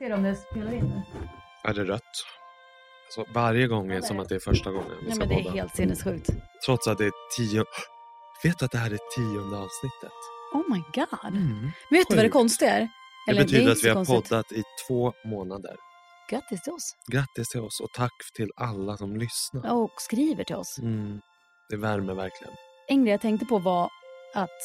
Ser du om det spelar in nu? Är det rött? Alltså, varje gång är som att det är första gången vi Nej, ska men det är podda. helt sinnessjukt. Trots att det är tio... Vet du att det här är tionde avsnittet? Oh my god. Vet du vad det Sjukt. konstiga är? Det Eller, betyder är att vi har inte konstigt. poddat i två månader. Grattis till oss. Grattis till oss och tack till alla som lyssnar. Och skriver till oss. Mm, det värmer verkligen. En grej jag tänkte på var att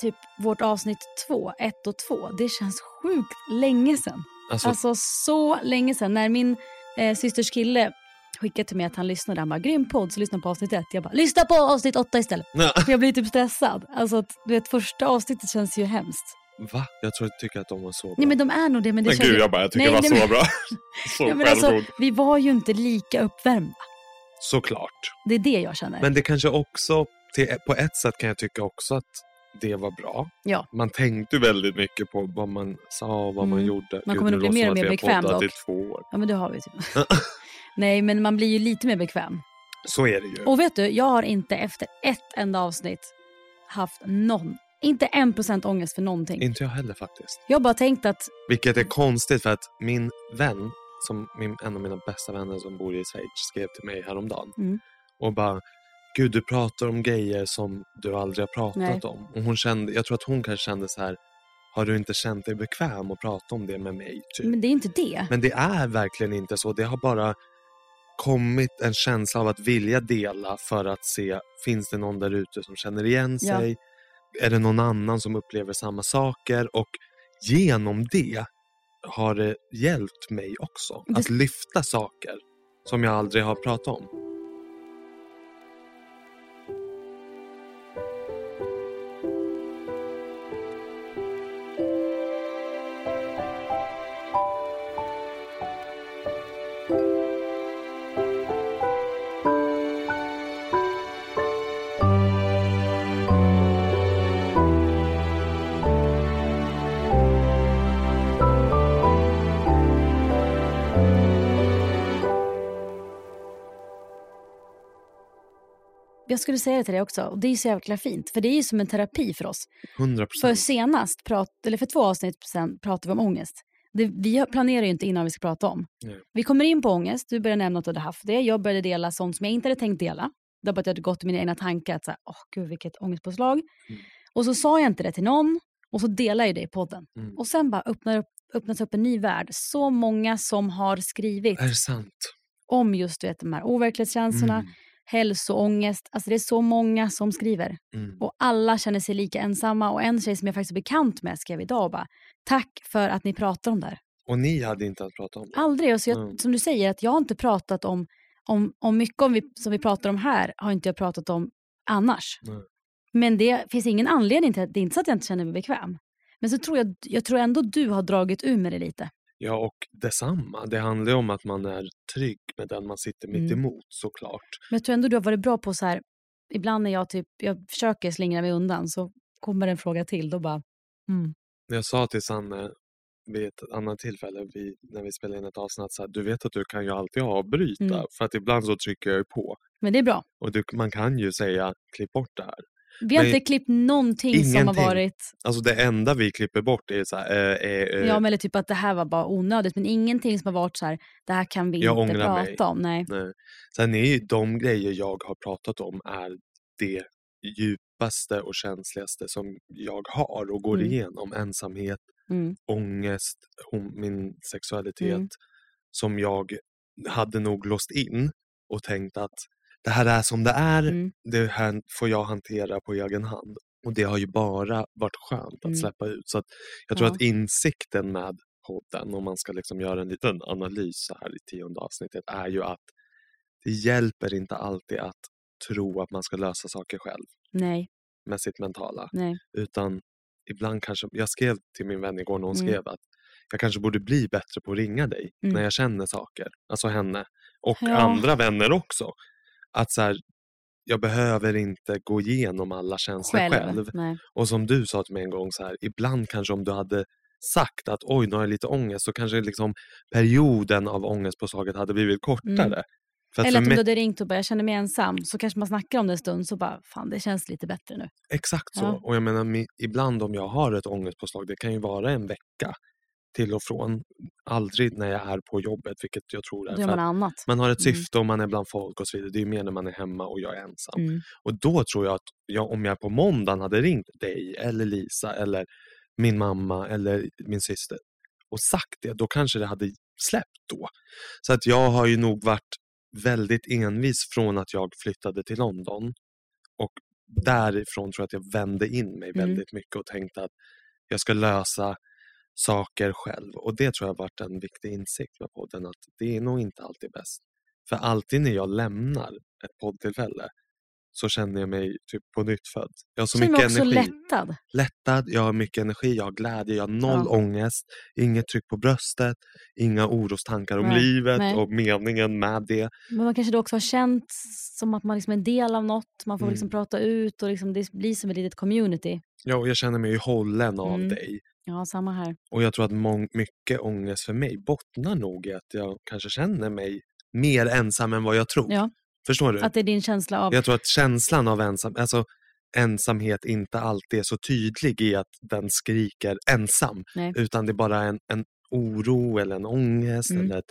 typ vårt avsnitt två, ett och två, det känns sjukt länge sedan. Alltså, Alltså så länge sedan. När min eh, systers kille skickade till mig att han lyssnade, han bara grym podd, så lyssna på avsnitt ett. Jag bara lyssna på avsnitt åtta istället. Ja. För jag blir typ stressad. Alltså att, du vet första avsnittet känns ju hemskt. va? Jag tror jag tycker att de var så bra. Nej men de är nog det. Men, det Men känns gud, jag bara, jag tycker Nej, det var nej, så men- bra. Så Ja, men alltså, vi var ju inte lika uppvärmda. Såklart. Det är det jag känner. Men det kanske också, till, på ett sätt kan jag tycka också att det var bra. Ja. Man tänkte väldigt mycket på vad man sa och vad man Mm. gjorde. Man Gud, kommer nu nog bli mer och mer att bekväm dock. i två år. Ja men det har vi typ. Nej men man blir ju lite mer bekväm. Så är det ju. Och vet du, jag har inte efter ett enda avsnitt haft någon, inte en procent ångest för någonting. Inte jag heller faktiskt. Jag har bara tänkt att, Vilket är konstigt för att min vän, som min, en av mina bästa vänner som bor i Schweiz, skrev till mig häromdagen. Mm. Och bara, gud du pratar om grejer som du aldrig har pratat Nej. om. Och hon kände, jag tror att hon kanske kände så här, har du inte känt dig bekväm att prata om det med mig? Typ. men det är inte det. Men det är verkligen inte så. Det har bara kommit en känsla av att vilja dela för att se, finns det någon där ute som känner igen Ja. sig? Är det någon annan som upplever samma saker? Och genom det har det hjälpt mig också. Det- Att lyfta saker som jag aldrig har pratat om. Jag skulle säga det till dig också. Och det är ju så jäkla fint. För det är ju som en terapi för oss. 100 För procent. senast, prat, eller för två avsnitt sen pratade vi om ångest. Det, vi planerar ju inte innan vi ska prata om. Nej. Vi kommer in på ångest, du började nämna att du hade haft det. Jag började dela sånt som jag inte hade tänkt dela. Det bara att jag hade gått i mina egna tankar. Att så här, åh gud vilket ångestpåslag. Mm. Och så sa jag inte det till någon. Och så delade jag det i podden. Mm. Och sen bara öppnar upp, öppnas upp en ny värld. Så många som har skrivit Är sant? om just du vet, de här overklighetskänslorna, Mm. Hälsoångest. Alltså det är så många som skriver. Mm. Och alla känner sig lika ensamma. Och en tjej som jag faktiskt är bekant med skrev idag och bara tack för att ni pratar om det här. Och ni hade inte ens pratat om det? Aldrig. Och så jag, Mm. Som du säger, att jag har inte pratat om, om, om mycket om vi, som vi pratar om här har inte jag pratat om annars. Nej. Men det finns ingen anledning till att det är inte så att jag inte känner mig bekväm. Men så tror jag, jag tror ändå du har dragit ur med det lite. Ja, och detsamma. Det handlar ju om att man är trygg med den man sitter mitt Mm. emot såklart. Men jag tror ändå du har varit bra på så här, ibland när jag typ, jag försöker slingra mig undan så kommer en fråga till, då bara, mm. Jag sa till Sanne vid ett annat tillfälle vi, när vi spelade in ett avsnitt så här, du vet att du kan ju alltid avbryta Mm. för att ibland så trycker jag ju på Men det är bra. och du, man kan ju säga klipp bort det här. Vi har Nej, inte klippt någonting som har ingenting. varit, Alltså det enda vi klipper bort är så här, eh, eh, ja men eller typ att det här var bara onödigt, men ingenting som har varit så här, det här kan vi Jag inte prata mig. om. Nej. Nej. Sen är ju de grejer jag har pratat om är det djupaste och känsligaste som jag har och går Mm. igenom. Ensamhet, Mm. ångest, hon, min sexualitet Mm. som jag hade nog låst in och tänkt att det här är som det är, Mm. det här får jag hantera på egen hand. Och det har ju bara varit skönt att Mm. släppa ut. Så jag tror Ja. att insikten med podden, om man ska liksom göra en liten analys så här i tionde avsnittet, är ju att det hjälper inte alltid att tro att man ska lösa saker själv Nej, med sitt mentala. nej. Utan ibland kanske, jag skrev till min vän igår när hon Mm. skrev att jag kanske borde bli bättre på att ringa dig Mm. när jag känner saker. Alltså henne. Och Ja. andra vänner också. Att så här, jag behöver inte gå igenom alla känslor Själv. själv. Och som du sa till mig en gång, så här, ibland kanske om du hade sagt att oj, nu har jag lite ångest, så kanske liksom perioden av ångestpåslaget hade blivit kortare. För att Eller att om du hade ringt och bara, jag känner mig ensam, så kanske man snackar om det en stund, så bara, fan det känns lite bättre nu. Exakt så. Ja. Och jag menar, ibland om jag har ett ångestpåslag, det kan ju vara en vecka till och från. Aldrig när jag är på jobbet, vilket jag tror är gör man annat. man har ett Mm. syfte och man är bland folk och så vidare. Det är mer när man är hemma och jag är ensam. Mm. Och då tror jag att jag, om jag på måndagen hade ringt dig eller Lisa eller min mamma eller min syster och sagt det, då kanske det hade släppt då. Så att jag har ju nog varit väldigt envis från att jag flyttade till London. Och därifrån tror jag att jag vände in mig Mm. väldigt mycket och tänkte att jag ska lösa saker själv. Och det tror jag har varit en viktig insikt med podden, att det är nog inte alltid bäst. För alltid när jag lämnar ett poddtillfälle så känner jag mig typ på nytt född. Jag har så Känner mycket också energi. lättad. Lättad, jag har mycket energi, jag har glädje, jag har noll Ja. ångest, inget tryck på bröstet, inga orostankar om Nej, livet nej. och meningen med det. Men man kanske då också har känt som att man liksom är en del av något. Man får Mm. liksom prata ut och liksom det blir som ett litet community. Ja, och jag känner mig ju hållen av Mm. dig. Ja, samma här. Och jag tror att mång- mycket ångest för mig bottnar nog i att jag kanske känner mig mer ensam än vad jag tror. Ja, Förstår du? att det är din känsla av... Jag tror att känslan av ensam, alltså ensamhet inte alltid är så tydlig i att den skriker ensam. Nej. Utan det är bara en, en oro eller en ångest Mm. eller ett,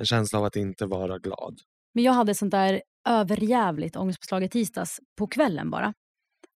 en känsla av att inte vara glad. Men jag hade sånt där överjävligt ångestpåslag i tisdags på kvällen bara.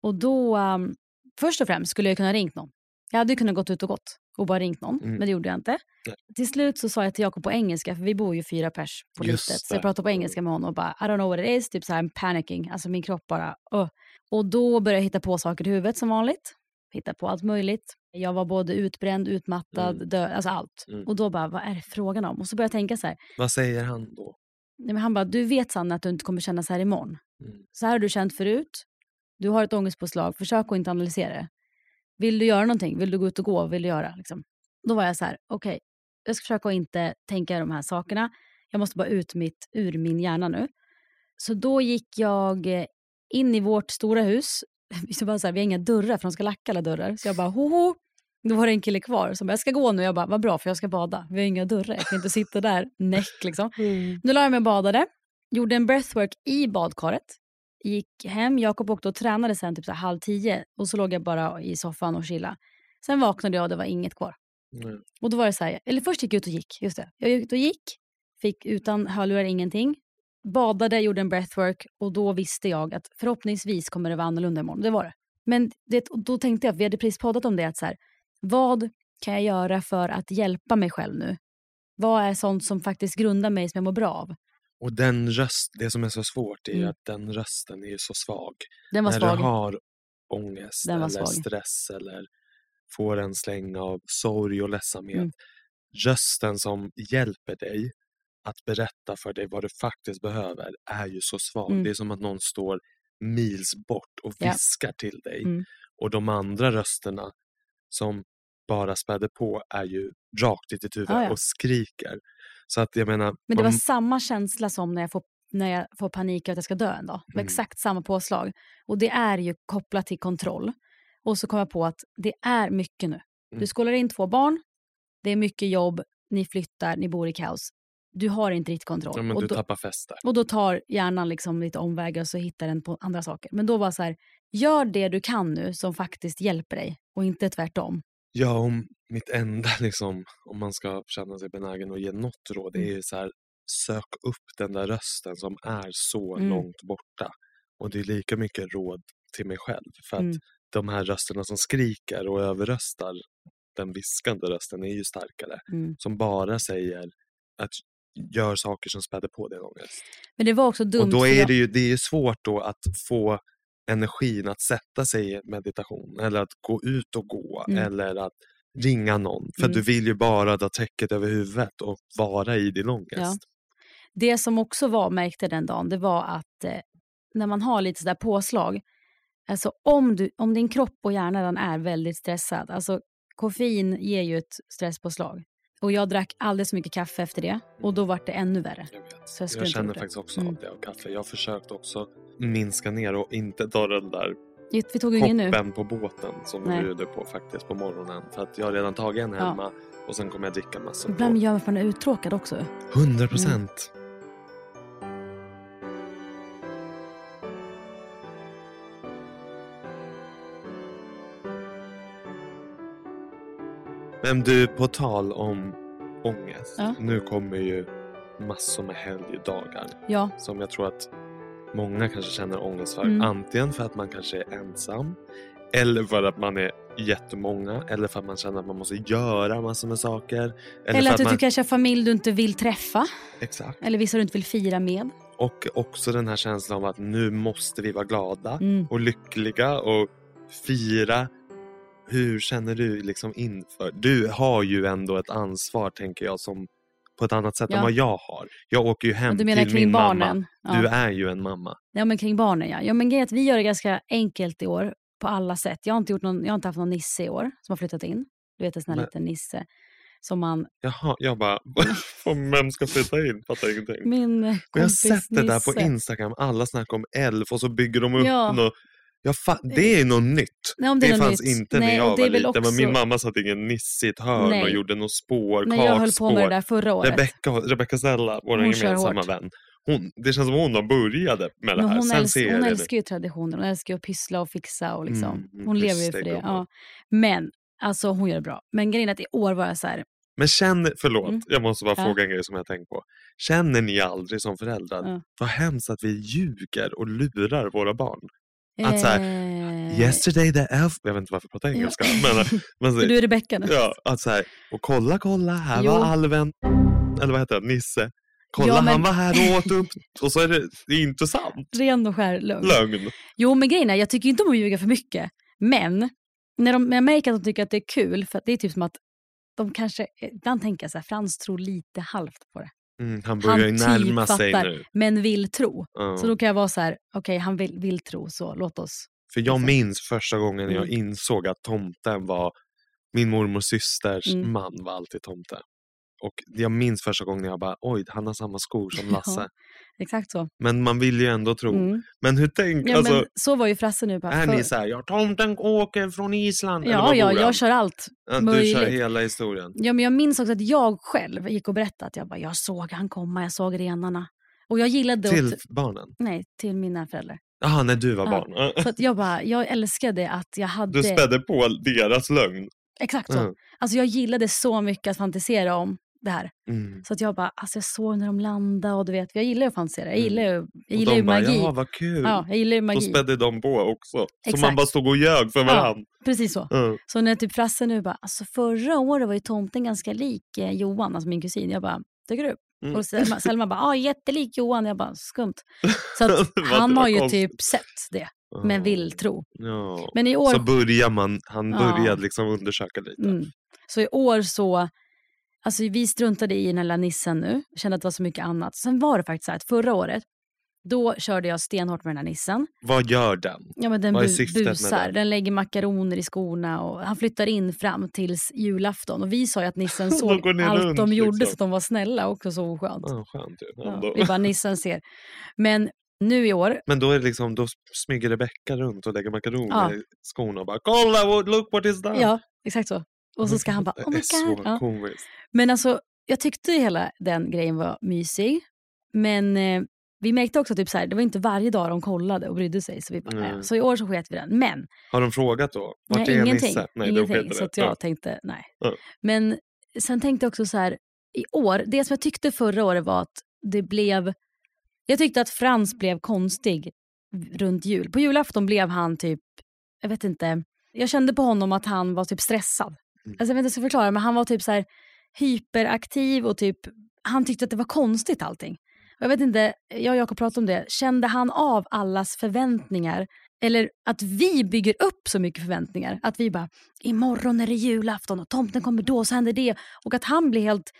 Och då, um, först och främst skulle jag kunna ringt någon. Jag hade kunnat gått ut och gått och bara ringt någon, Mm. men det gjorde jag inte. Nej. Till slut så sa jag till Jakob på engelska, för vi bor ju fyra pers på liftet. Så jag pratade på engelska med honom och bara, I don't know what it is, typ så här I'm panicking. Alltså min kropp bara, uh. Och då började jag hitta på saker i huvudet som vanligt. Hitta på allt möjligt. Jag var både utbränd, utmattad, Mm. död, alltså allt. Mm. Och då bara, vad är det frågan om? Och så började jag tänka så här, Vad säger han då? Nej, men han bara, du vet Sanna att du inte kommer känna så här imorgon. Mm. Så här har du känt förut. Du har ett ångestpåslag, försök att inte analysera det. Vill du göra någonting? Vill du gå ut och gå? Vill du göra? Liksom. Då var jag så här, okej, jag ska försöka att inte tänka de här sakerna. Jag måste bara ut mitt ur min hjärna nu. Så då gick jag eh, in i vårt stora hus. Så bara så här, vi har inga dörrar för de ska lacka alla dörrar. Så jag bara, hoho. Då var det en kille kvar som bara, jag ska gå nu. Jag bara, vad bra för jag ska bada. Vi har inga dörrar, jag kan inte sitta där näck liksom. Då la jag mig och badade. Gjorde en breathwork i badkaret. Gick hem, Jakob åkte och tränade sen typ så halv tio. Och så låg jag bara i soffan och chilla. Sen vaknade jag och det var inget kvar. Mm. Och då var det så här, eller först gick jag ut och gick, just det. Jag gick ut och gick, fick utan hörlurar ingenting. Badade, gjorde en breathwork och då visste jag att förhoppningsvis kommer det vara annorlunda imorgon. Det var det. Men det, då tänkte jag, vi hade precis poddat om det, att så här, vad kan jag göra för att hjälpa mig själv nu? Vad är sånt som faktiskt grundar mig som jag mår bra av? Och den röst, det som är så svårt är Mm. att den rösten är så svag. Den var När svag. du har ångest eller svag. stress eller får en släng av sorg och ledsamhet. Mm. Rösten som hjälper dig att berätta för dig vad du faktiskt behöver är ju så svag. Mm. Det är som att någon står mils bort och Ja. viskar till dig. Mm. Och de andra rösterna som bara späder på är ju rakt i ditt huvud Ja, ja. och skriker. Så att jag menar, Men det var man- samma känsla som när jag får, när jag får panik att jag ska dö en dag. Mm. exakt samma påslag. Och det är ju kopplat till kontroll. Och så kom jag på att det är mycket nu. Du Mm. skolar in två barn, det är mycket jobb, ni flyttar, ni bor i kaos. Du har inte riktigt kontroll. ja, men och, du då, tappar fäste. och då tar hjärnan liksom lite omvägar och så hittar den på andra saker. Men då var så här, gör det du kan nu som faktiskt hjälper dig och inte tvärtom. Ja, om mitt enda, liksom, om man ska känna sig benägen att ge något råd, det är Mm. ju så här, sök upp den där rösten som är så Mm. långt borta. Och det är lika mycket råd till mig själv. För att Mm. de här rösterna som skriker och överröstar den viskande rösten är ju starkare. Mm. Som bara säger att gör saker som späder på din ångest. Men det var också dumt. och då är det ju det är ju svårt då att få energin att sätta sig i meditation eller att gå ut och gå Mm. eller att ringa någon. För Mm. du vill ju bara dra täcket över huvudet och vara i din ångest. Ja. Det som också var, märkte den dagen, det var att eh, när man har lite sådär påslag, alltså om, du, om din kropp och hjärna den är väldigt stressad, alltså koffein ger ju ett stresspåslag. Och jag drack alldeles för mycket kaffe efter det och då var det ännu värre. Jag, jag känner faktiskt också Mm. av det av kaffe. Jag har försökt också minska ner och inte ta den där Vi vi tog ingen nu. hoppen på båten som Nej. du bjuder på faktiskt på morgonen. För att jag har redan tagit en Ja. hemma och sen kommer jag dricka massor Ibland på. gör man för man är uttråkad också. 100 procent. Men du, på tal om ångest. Ja. Nu kommer ju massor med helgdagar Ja, som jag tror att många kanske känner ångest för. Mm. Antingen för att man kanske är ensam eller för att man är jättemånga eller för att man känner att man måste göra massor med saker. Eller, eller, för att du, man... kanske har familj du inte vill träffa. Exakt. Eller vissa du inte vill fira med. Och också den här känslan av att nu måste vi vara glada Mm. och lyckliga och fira. Hur känner du liksom inför? Du har ju ändå ett ansvar tänker jag som på ett annat sätt Ja. än vad jag har. Jag åker ju hem du menar till kring min barnen? mamma. Du Ja. är ju en mamma. ja, men kring barnen ja. ja men grejen att vi gör det ganska enkelt i år på alla sätt. Jag har inte, gjort någon, jag har inte haft någon nisse i år som har flyttat in. Du vet en sån här Nej. liten nisse. Som man, Jaha, jag bara, vem ska flytta in? Fattar ingenting. min Men jag har kompis sett det där på. Instagram, alla snackar om elf och så bygger de upp Ja. något. Fa- det är något nytt. Nej, Det, det, fanns nytt. inte Nej, när och jag det var liten. Men min också- mamma satte in en nisse i ett hörn och Nej. gjorde något spår, När jag höll på med det där förra året. Rebecca, Rebecca Stella, vår gemensamma vän. Hon, det känns som hon har börjat med det här. hon, Sen älsk, hon det älskar ju traditioner. Hon älskar att pyssla och fixa. Och liksom. Mm, mm, hon lever ju för det. gumman. Ja. Men alltså, hon gör det bra. Men grejen är att i år var jag så här. Men känner, förlåt, Mm. jag måste bara Ja. fråga en grej som jag tänkt på. Känner ni aldrig som föräldrar, Ja. vad hemskt att vi ljuger och lurar våra barn? Att så här, eh, Yesterday the elf, jag vet inte varför jag pratar engelska. Men, men, så- För du är Rebecka nu. Ja, att så här, och kolla, kolla, här Jo. var alven, eller vad heter det, Nisse. Kolla, Ja, men- han var här och åt upp, och så är det, det är inte sant. Ren och skär lögn. Lögn. Jo, men grejen är, jag tycker inte om att ljuga för mycket. Men när, de, när jag märker att de tycker att det är kul, för det är typ som att de kanske, ibland tänker jag så här, Frans tror lite halvt på det. Mm, han börjar Han typ närma sig fattar. nu. Men vill tro. Ja. Så då kan jag vara så här, okej han vill, vill tro, så låt oss. För jag minns första gången jag Mm. insåg att tomten var min mormors systers Mm. man var alltid tomte. Och jag minns första gången jag bara, oj, han har samma skor som Lasse. Ja. Exakt så. Men man vill ju ändå tro. Mm. Men hur tänk, Ja, alltså, men så var ju Frasse nu. Bara, är för- ni så här, ja, tomten åker från Island? Ja, ja, jag kör allt. Ja, du kör hela historien. Ja, men jag minns också att jag själv gick och berättade att jag, bara, jag såg han komma, jag såg renarna. Och jag gillade Till att, barnen? nej, till mina föräldrar. Jaha, när du var Ja, barn. Att jag, bara, jag älskade att jag hade... Du spädde på deras lögn. Exakt så. Mm. Alltså jag gillade så mycket att fantisera om det här. Mm. Så att jag bara, alltså jag såg när de landade och du vet, jag gillar ju att fantisera. Jag Mm. gillar ju, jag gillar ju bara, magi. ja vad kul. ja, jag gillar ju Då magi. spädde de på också. Så Exakt. man bara stod och ljög för varandra. Precis så. Mm. Så när typ Frasse nu bara, alltså förra året var ju tomten ganska lik eh, Johan, alltså min kusin. Jag bara, tycker du? Mm. Och Selma, Selma bara, ja jättelik Johan. Jag bara, skumt. Så att han har ju konstigt. typ sett det, men vill tro. Ja. Men i år, Så börjar man, han Ja. började liksom undersöka lite. mm, så i år så, alltså vi struntade i den här nissen nu. Kände att det var så mycket annat. Sen var det faktiskt så här att förra året Då körde jag stenhårt med den här nissen. Vad gör den? Ja, men den Vad är syftet med busar. den? Den lägger makaroner i skorna och han flyttar in fram tills julafton. Och vi sa ju att nissen såg allt runt, de gjorde liksom. så att de var snälla också så oskönt. Ja, skönt. Ja, ändå. vi bara nissen ser. Men nu i år, Men då, är det liksom, då smyger Rebecka runt och lägger makaroner Ja. i skorna och bara “Kolla, look what is done!” ja exakt så. Och så ska han bara oh my god. Ja. Men alltså jag tyckte hela den grejen var mysig. Men eh, vi märkte också typ så här, det var inte varje dag de kollade och brydde sig. Så, vi bara, nej. så i år så sket vi den. Men Har de frågat då? Vart nej, är ingenting. Nej, ingenting. Så jag Ja. tänkte nej. Ja. Men sen tänkte jag också så här, i år, det som jag tyckte förra året var att det blev, jag tyckte att Frans blev konstig runt jul. På julafton blev han typ, jag vet inte, jag kände på honom att han var typ stressad. Mm. Alltså jag vet inte hur jag ska förklara men han var typ så här hyperaktiv och typ, han tyckte att det var konstigt allting. Och jag vet inte, jag och Jakob pratade om det, kände han av allas förväntningar? Eller att vi bygger upp så mycket förväntningar. Att vi bara, imorgon är det julafton och tomten kommer då, så händer det. Och att han blir helt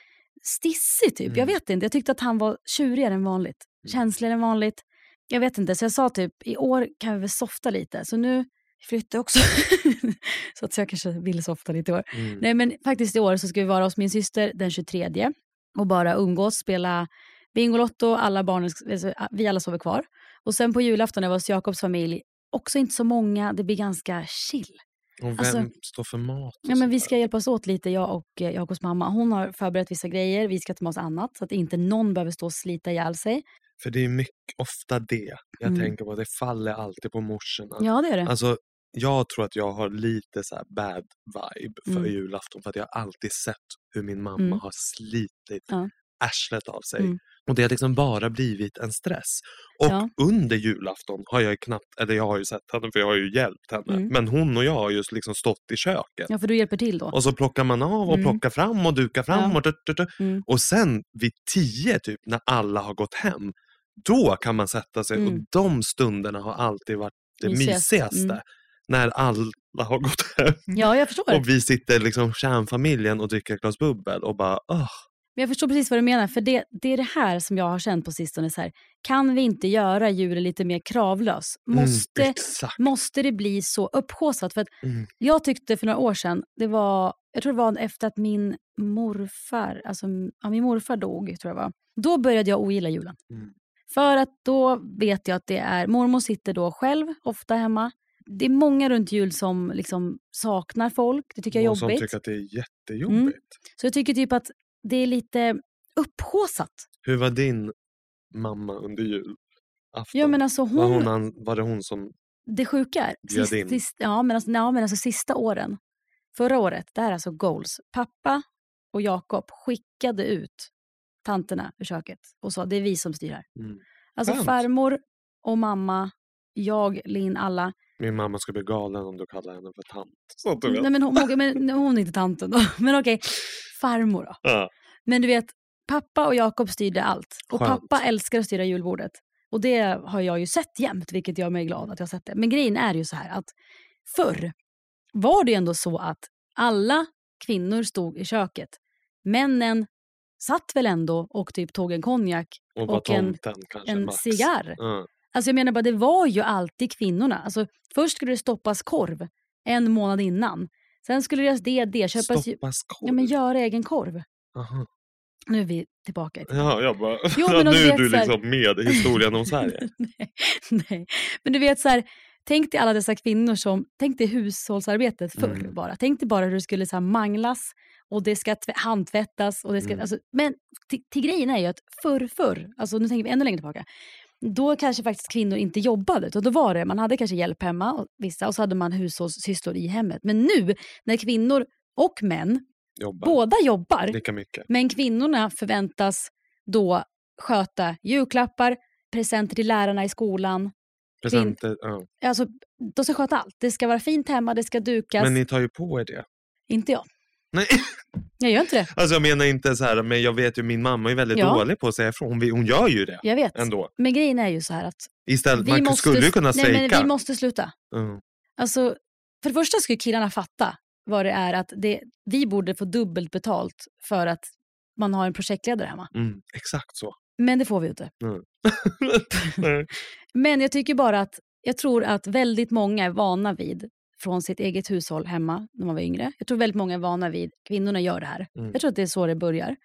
stissig typ. Jag Mm. vet inte, jag tyckte att han var tjurigare än vanligt. Känsligare än vanligt. Jag vet inte, så jag sa typ, i år kan vi väl softa lite. Så nu flyttar jag också. så att jag kanske vill softa lite i år. Mm. Nej men faktiskt i år så ska vi vara hos min syster den 23 och bara umgås, spela Bingolotto, alla barnen, alltså, vi alla sover kvar. Och sen på julafton när var hos Jakobs familj, också inte så många, det blir ganska chill. Och vem alltså- står för mat? Ja, men vi där? ska hjälpas åt lite, jag och eh, Jakobs mamma. Hon har förberett vissa grejer, vi ska ta med oss annat så att inte någon behöver stå och slita ihjäl sig. För det är mycket, ofta det jag Mm. tänker på. Det faller alltid på morsorna. Ja det är det. Alltså, jag tror att jag har lite så bad vibe för Mm. julafton. För att jag har alltid sett hur min mamma Mm. har slitit Ja. arslet av sig. Mm. Och det har liksom bara blivit en stress. Och Ja. under julafton har jag knappt, eller jag har ju sett henne för jag har ju hjälpt henne. Mm. Men hon och jag har just liksom stått i köket. Ja för du hjälper till då. Och så plockar man av och Mm. plockar fram och dukar fram. Ja. Och, tut, tut, tut. Mm. och sen vid tio typ när alla har gått hem. Då kan man sätta sig och Mm. de stunderna har alltid varit det Mysigast. mysigaste. Mm. När alla har gått hem. Ja jag förstår. Och vi sitter liksom kärnfamiljen och dricker ett glas bubbel och bara åh. Men jag förstår precis vad du menar, för det, det är det här som jag har känt på sistone. Så här, kan vi inte göra julen lite mer kravlös? Måste, Mm, måste det bli så upphaussat? För att Mm. jag tyckte för några år sedan, det var, jag tror det var efter att min morfar, alltså ja, min morfar dog, tror jag var. Då började jag ogilla julen. Mm. För att då vet jag att det är, mormor sitter då själv, ofta hemma. Det är många runt jul som liksom saknar folk, det tycker jag är Och som jobbigt. tycker att det är jättejobbigt. Så jag tycker typ att det är lite upphaussat. Hur var din mamma under julafton? Ja, men alltså hon, var, hon var det hon som... det sjuka är, sist, in. sist, ja, men alltså, ja, men alltså sista åren, förra året, det här är alltså goals. Pappa och Jakob skickade ut tanterna ur köket och sa det är vi som styr här. Mm. Alltså Skönt. farmor och mamma, jag, Linn, alla. Min mamma skulle bli galen om du kallar henne för tant. Så att du vet. Nej, men hon, men, hon är inte tanten då, men okej, farmor då. Ja. Men du vet, pappa och Jakob styrde allt. Och Skönt. pappa älskar att styra julbordet. Och det har jag ju sett jämt, vilket gör mig glad att jag har sett det. Men grejen är ju så här att förr var det ju ändå så att alla kvinnor stod i köket. Männen satt väl ändå och typ tog en konjak, Och och en- tomten kanske. en cigarr. Ja. Alltså jag menar bara, det var ju alltid kvinnorna. Alltså, först skulle det stoppas korv en månad innan. Sen skulle det, det, köpas Stoppas korv. ja, men göra egen korv. Aha. Nu är vi tillbaka tiden. Ja, jag bara, Jo, ja, men nu är du här- liksom med i historien om Sverige. nej, nej. Men du vet så här, tänk dig alla dessa kvinnor som, tänk dig hushållsarbetet förr Mm. bara. Tänk dig bara hur det skulle så här manglas och det ska tvä- handtvättas. Och det ska, Mm. alltså, men till, till grejen är ju att förr, förr, alltså nu tänker vi ännu längre tillbaka, då kanske faktiskt kvinnor inte jobbade. Utan då var det, man hade kanske hjälp hemma, och vissa, och så hade man hushållssysslor i hemmet. Men nu, när kvinnor och män Jobbar båda jobbar, lika mycket. men kvinnorna förväntas då sköta julklappar, presenter till lärarna i skolan. Presenter, ja. Alltså, de ska sköta allt. Det ska vara fint hemma, det ska dukas. Men ni tar ju på er det. Inte jag. Nej, Jag gör inte det. alltså jag menar inte så här, men jag vet ju min mamma är väldigt Ja. dålig på att säga ifrån. Hon, hon gör ju det Jag vet. ändå. Men grejen är ju så här att Istället, vi man måste... skulle ju kunna nej, men vi måste sluta. Mm. Alltså, för det första ju killarna fatta vad det är att det, vi borde få dubbelt betalt för att man har en projektledare hemma. Mm, exakt så. Men det får vi inte. Mm. Men jag tycker bara att jag tror att väldigt många är vana vid från sitt eget hushåll hemma när man var yngre. Jag tror väldigt många är vana vid kvinnorna gör det här. Mm. Jag tror att det är så det börjar.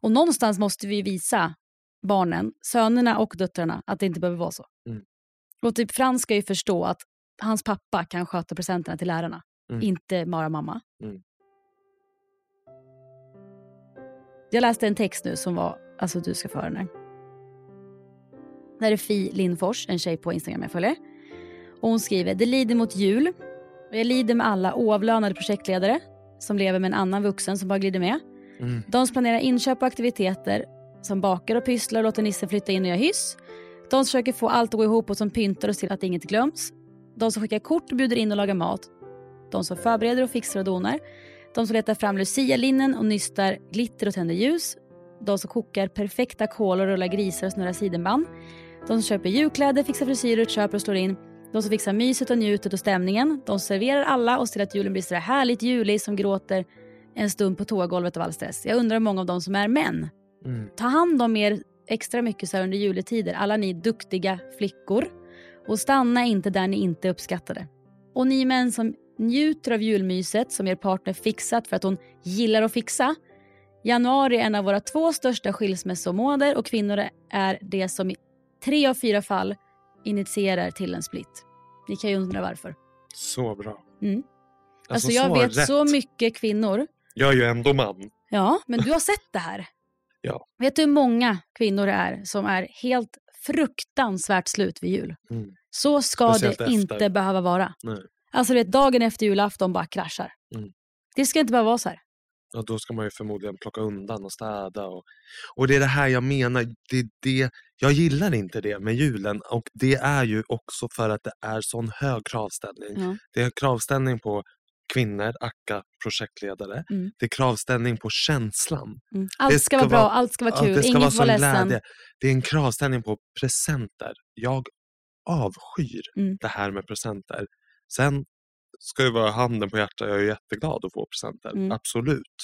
Och någonstans måste vi visa barnen, sönerna och döttrarna att det inte behöver vara så. Mm. Och typ Frans ska ju förstå att hans pappa kan sköta presenterna till lärarna, Mm. inte bara mamma. Mm. Jag läste en text nu som var, alltså du ska få höra den här. Det här är Fi Lindfors, en tjej på Instagram jag följer. Och hon skriver, det lider mot jul. Jag lider med alla oavlönade projektledare som lever med en annan vuxen som bara glider med. Mm. De som planerar inköp och aktiviteter som bakar och pysslar och låter Nisse flytta in och göra hyss. De som försöker få allt att gå ihop och som pyntar och ser att inget glöms. De som skickar kort och bjuder in och lagar mat. De som förbereder och fixar och donar. De som letar fram lucialinnen och nystar glitter och tänder ljus. De som kokar perfekta kolor och rullar grisar och snurrar sidenband. De som köper julkläder, fixar frisyrer, köper och slår in. De som fixar myset och njutet och stämningen. De som serverar alla och ser att julen blir så där härligt julig som gråter en stund på toagolvet av all stress. Jag undrar hur många av dem som är män. Mm. Ta hand om er extra mycket så här under juletider, alla ni duktiga flickor. Och stanna inte där ni inte uppskattade. Och ni män som njuter av julmyset som er partner fixat för att hon gillar att fixa. Januari är en av våra två största skilsmässomånader och kvinnor är det som i tre av fyra fall initierar till en split. Ni kan ju undra varför. Så bra. Mm. Alltså, så jag vet rätt. så mycket kvinnor Jag är ju ändå man. Ja, men du har sett det här. Ja. Vet du hur många kvinnor det är som är helt fruktansvärt slut vid jul? Mm. Så ska Speciellt det efter. inte behöva vara. Nej. Alltså vet, dagen efter julafton bara kraschar. Mm. Det ska inte behöva vara så här. Ja, då ska man ju förmodligen plocka undan och städa. Och, och det är det här jag menar. Det, det, jag gillar inte det med julen. Och det är ju också för att det är sån hög kravställning. Ja. Det är kravställning på kvinnor, Akka, projektledare. Mm. Det är kravställning på känslan. Mm. Allt ska, ska vara bra, vara- allt ska vara Ja, kul, det ska vara får vara ledsen. glädje. Det är en kravställning på presenter. Jag avskyr Mm. det här med presenter. Sen ska ju vara handen på hjärtat, jag är jätteglad att få presenter. Mm. Absolut.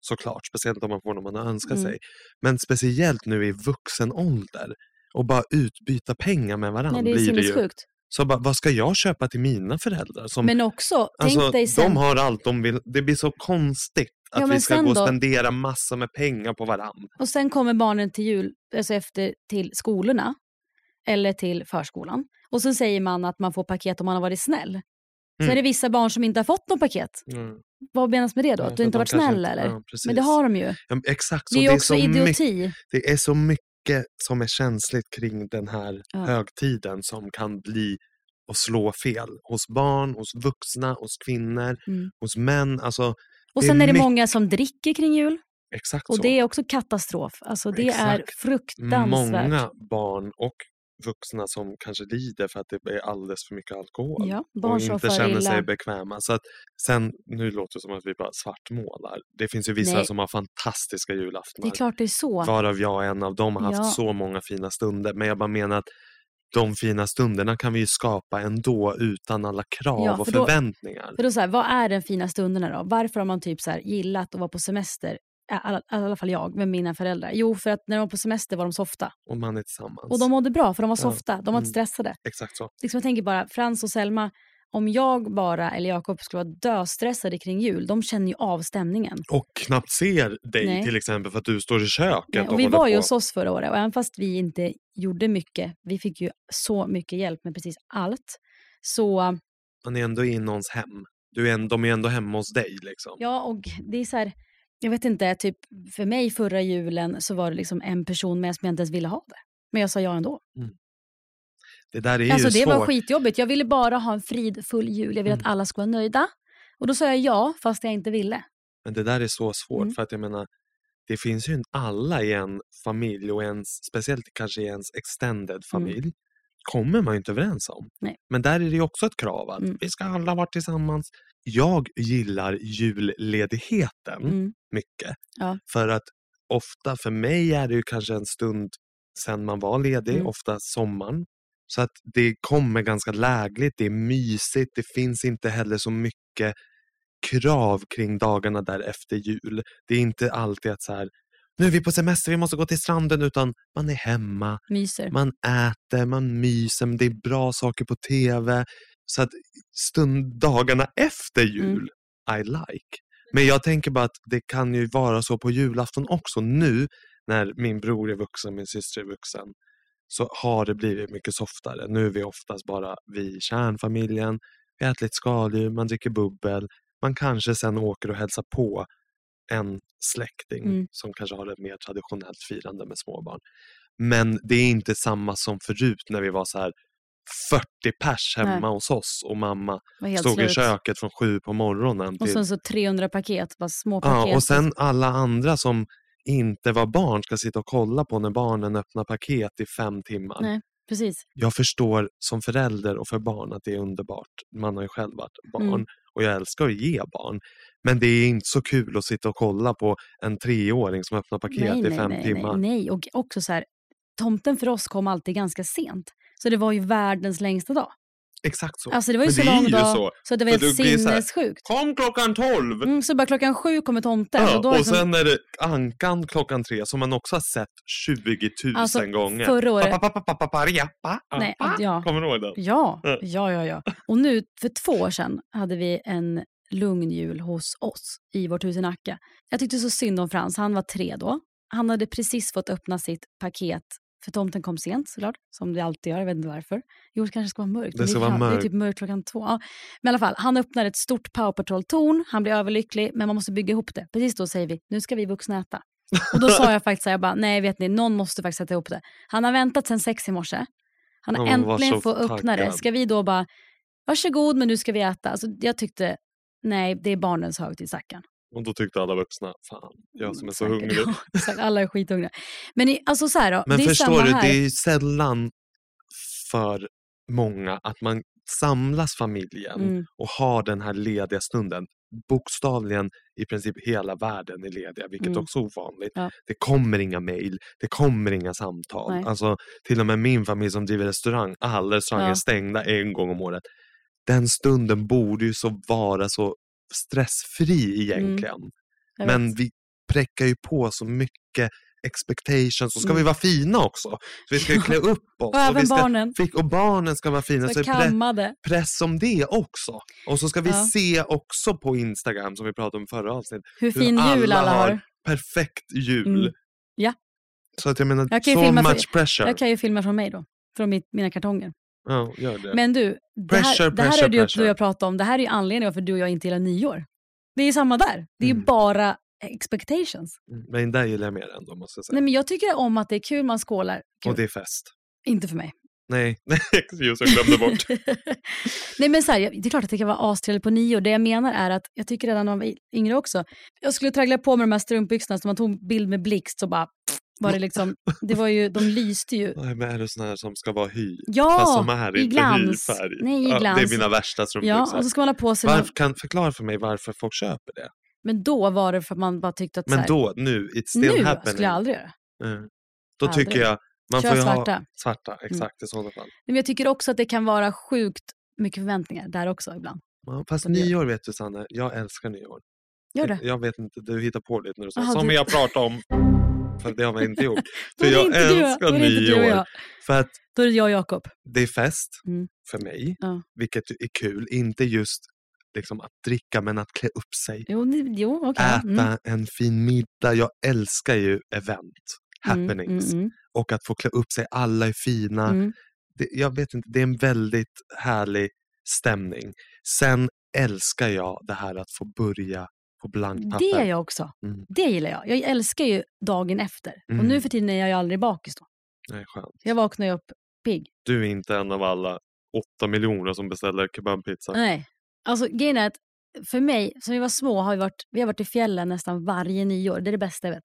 Såklart, speciellt om man får något man önskar Mm. sig. Men speciellt nu i vuxen ålder och bara utbyta pengar med varandra Nej, det är blir det ju. sinnessjukt. Så bara, vad ska jag köpa till mina föräldrar? Som, Men också, alltså, tänk dig sen. De har allt de vill. Det blir så konstigt att Ja, vi ska sen gå och spendera massor med pengar på varandra. Och sen kommer barnen till jul, alltså efter till skolorna eller till förskolan. Och så säger man att man får paket om man har varit snäll. Så Mm. är det vissa barn som inte har fått något paket. Mm. Vad menas med det då? Att du inte har varit snäll eller? ja. Men det har de ju. Ja, exakt. Så Det är ju också så mycket, idioti. det är så mycket som är känsligt kring den här Ja. högtiden som kan bli och slå fel. Hos barn, hos vuxna, hos kvinnor, Mm. hos män. Alltså, Och sen är det mycket- många som dricker kring jul. Exakt Och så. det är också katastrof. Alltså det är Exakt. fruktansvärt. Många barn och vuxna som kanske lider för att det är alldeles för mycket alkohol. Ja, och inte känner illa. sig bekväma. Så att sen, nu låter det som att vi bara svartmålar. Det finns ju vissa Nej. som har fantastiska Det är julaftnar. klart det är så. Varav jag är en av dem har haft Ja. så många fina stunder. Men jag bara menar att de fina stunderna kan vi ju skapa ändå utan alla krav Ja, och för då- förväntningar. För då så här, vad är den fina stunderna då? Varför har man typ så här gillat att vara på semester? I alla, fall jag med mina föräldrar. Jo, för att när de var på semester var de softa. Och man är tillsammans. Och de mådde bra för de var softa. De var inte mm. stressade. Exakt så. Liksom jag tänker bara, Frans och Selma, om jag bara eller Jakob skulle vara döstressade kring jul, de känner ju av stämningen. Och knappt ser dig Nej. till exempel för att du står i köket Nej, och, och vi var ju på. hos oss förra året och även fast vi inte gjorde mycket, vi fick ju så mycket hjälp med precis allt. Så Man är ändå i någons hem. Du är en, de är ändå hemma hos dig. Liksom. ja, och det är så här, jag vet inte, typ för mig förra julen så var det liksom en person med som jag inte ens ville ha det. Men jag sa ja ändå. Det där är Alltså ju det svårt. var skitjobbigt. Jag ville bara ha en fridfull jul. Jag ville Mm. att alla skulle vara nöjda. Och då sa jag ja, fast jag inte ville. Men det där är så svårt Mm. för att jag menar det finns ju en, alla i en familj och ens, speciellt kanske i ens extended familj kommer man ju inte överens om. Mm. Nej. Men där är det ju också ett krav att Mm. vi ska alla vara tillsammans. Jag gillar julledigheten Mm. mycket. Ja. För att ofta för mig är det ju kanske en stund sen man var ledig, Mm. ofta sommaren. Så att det kommer ganska lägligt, det är mysigt, det finns inte heller så mycket krav kring dagarna där efter jul. Det är inte alltid att så här, nu är vi på semester, vi måste gå till stranden, utan man är hemma, Myser. man äter, man myser, det är bra saker på tv. Så att stund, dagarna efter jul, I like. Men jag tänker bara att det kan ju vara så på julafton också. Nu när min bror är vuxen, min syster är vuxen, så har det blivit mycket softare. Nu är vi oftast bara vi i kärnfamiljen, vi äter lite skaldjur, man dricker bubbel. Man kanske sen åker och hälsar på en släkting Mm. som kanske har ett mer traditionellt firande med småbarn. Men det är inte samma som förut när vi var så här 40 pers hemma Nej. hos oss och mamma stod i slut. köket från sju på morgonen. Och Till, sen så 300 paket, bara små paket. ja, och sen alla andra som inte var barn ska sitta och kolla på när barnen öppnar paket i fem timmar. Nej. Precis. Jag förstår som förälder och för barn att det är underbart. Man har ju själv varit barn Mm. och jag älskar att ge barn. Men det är inte så kul att sitta och kolla på en treåring som öppnar paket nej, i nej, fem nej, timmar. Nej, nej. Och också så här, tomten för oss kom alltid ganska sent. Så det var ju världens längsta dag. Exakt så. Alltså det var ju Men så det lång ju dag så. så, det var helt sinnessjukt. Kom klockan tolv! Mm, så bara klockan sju kommer tomten. Ja, och då och liksom, sen är det Ankan klockan tre som man också har sett 20 000 Alltså, gånger. förra året- Nej, ja. Kommer du ihåg den? Ja, Ja. ja, ja, ja. Och nu, för två år sedan, hade vi en lugn jul hos oss i vårt hus i Nacka. Jag tyckte så synd om Frans, han var tre då. Han hade precis fått öppna sitt paket, för tomten kom sent såklart, som det alltid gör, jag vet inte varför. Jo, det kanske ska vara mörkt. Det ska vara fan- Det är mörkt. typ mörkt klockan två. Ja. Men i alla fall, han öppnar ett stort Power Patrol-torn, han blir överlycklig, men man måste bygga ihop det. Precis då säger vi, nu ska vi vuxna äta. Och då sa jag faktiskt så här, jag bara, nej vet ni, någon måste faktiskt sätta ihop det. Han har väntat sedan sex i morse. Han har Han äntligen fått öppna det. Ska vi då bara, varsågod men nu ska vi äta. Alltså, jag tyckte, nej det är barnens högtid stackarn. Och då tyckte alla vuxna, fan, jag som är så hungrig. Ja, alla är skithungriga. Men i, alltså så här då, Men det förstår du, här. det är ju sällan för många att man samlas familjen Mm. och har den här lediga stunden. Bokstavligen i princip hela världen är lediga, vilket Mm. också är ovanligt. Ja. Det kommer inga mejl, det kommer inga samtal. Nej. Alltså, till och med min familj som driver restaurang, alla restauranger Ja. är stängda en gång om året. Den stunden borde ju så vara så stressfri egentligen. Mm. Men vi präckar ju på så mycket expectations. Så ska Mm. vi vara fina också. Så vi ska ju klä upp oss. Och även vi ska, barnen. Och barnen ska vara fina. Så Så pre- press om det också. Och så ska vi Ja. se också på Instagram, som vi pratade om förra avsnittet, Hur fin jul alla har. perfekt jul. Mm. Ja. Så att jag menar, Jag kan ju so för- much pressure. Jag kan ju filma från mig då. Från mitt, mina kartonger. Ja, gör det. Men du, det här, Pressure, det här pressure, är du jag pratat om. Det här är ju anledningen varför du och jag inte gillar nyår. Det är ju samma där. Det är Mm. bara expectations. Mm, Men det gillar jag mer ändå, måste jag säga. Nej, men jag tycker om att det är kul, man skålar. Kul. Och det är fest. Inte för mig. Nej, just jag glömde bort. Nej men så här, det är klart att det kan vara astrevligt på nio. Det jag menar är att, jag tycker redan när man var yngre också, jag skulle traggla på med de här strumpbyxorna så man tog bild med blixt så bara var det liksom, det var ju, de lyste ju. Nej, men är det såna här som ska vara hy? Ja, Fast som är i inte glans. hyfärg. Nej, i Ja, det är glans. mina värsta strumpbyxor. Ja, och så ska man ha på sig, Varför, kan, förklara för mig varför folk köper det. men då var det för att man bara tyckte att så Men här, då, nu, it's still nu happening. skulle jag aldrig göra. Mm. Då Aldrig. tycker jag, man Kör får ju svarta. ha svarta, exakt i sådana fall. Men jag tycker också att det kan vara sjukt mycket förväntningar där också ibland. Ja, fast det. nyår vet du Sanne, jag älskar nyår. Gör det? Jag vet inte, du hittar på lite nu. Så, som du- jag pratar om. För det har vi inte gjort. För jag inte älskar nyår. För att Då är det jag och Jakob. det är fest Mm. för mig, Ja. vilket är kul. Inte just liksom, att dricka, men att klä upp sig. Jo, ni- jo okej. Äta Mm. en fin middag. Jag älskar ju event, happenings. Mm, mm, Och att få klä upp sig, alla är fina. mm, mm. Det, jag vet inte, det är en väldigt härlig stämning. Sen älskar jag det här att få börja på blankt papper. Det är jag också. Mm. Det gillar jag. Jag älskar ju dagen efter. Och Mm. nu för tiden är jag ju aldrig bakis då. Nej, skönt. Jag vaknar ju upp pigg. Du är inte en av alla åtta miljoner som beställer kebabpizza. Nej. Alltså grejen är att för mig, som vi var små, har vi varit, vi har varit i fjällen nästan varje nyår. Det är det bästa jag vet.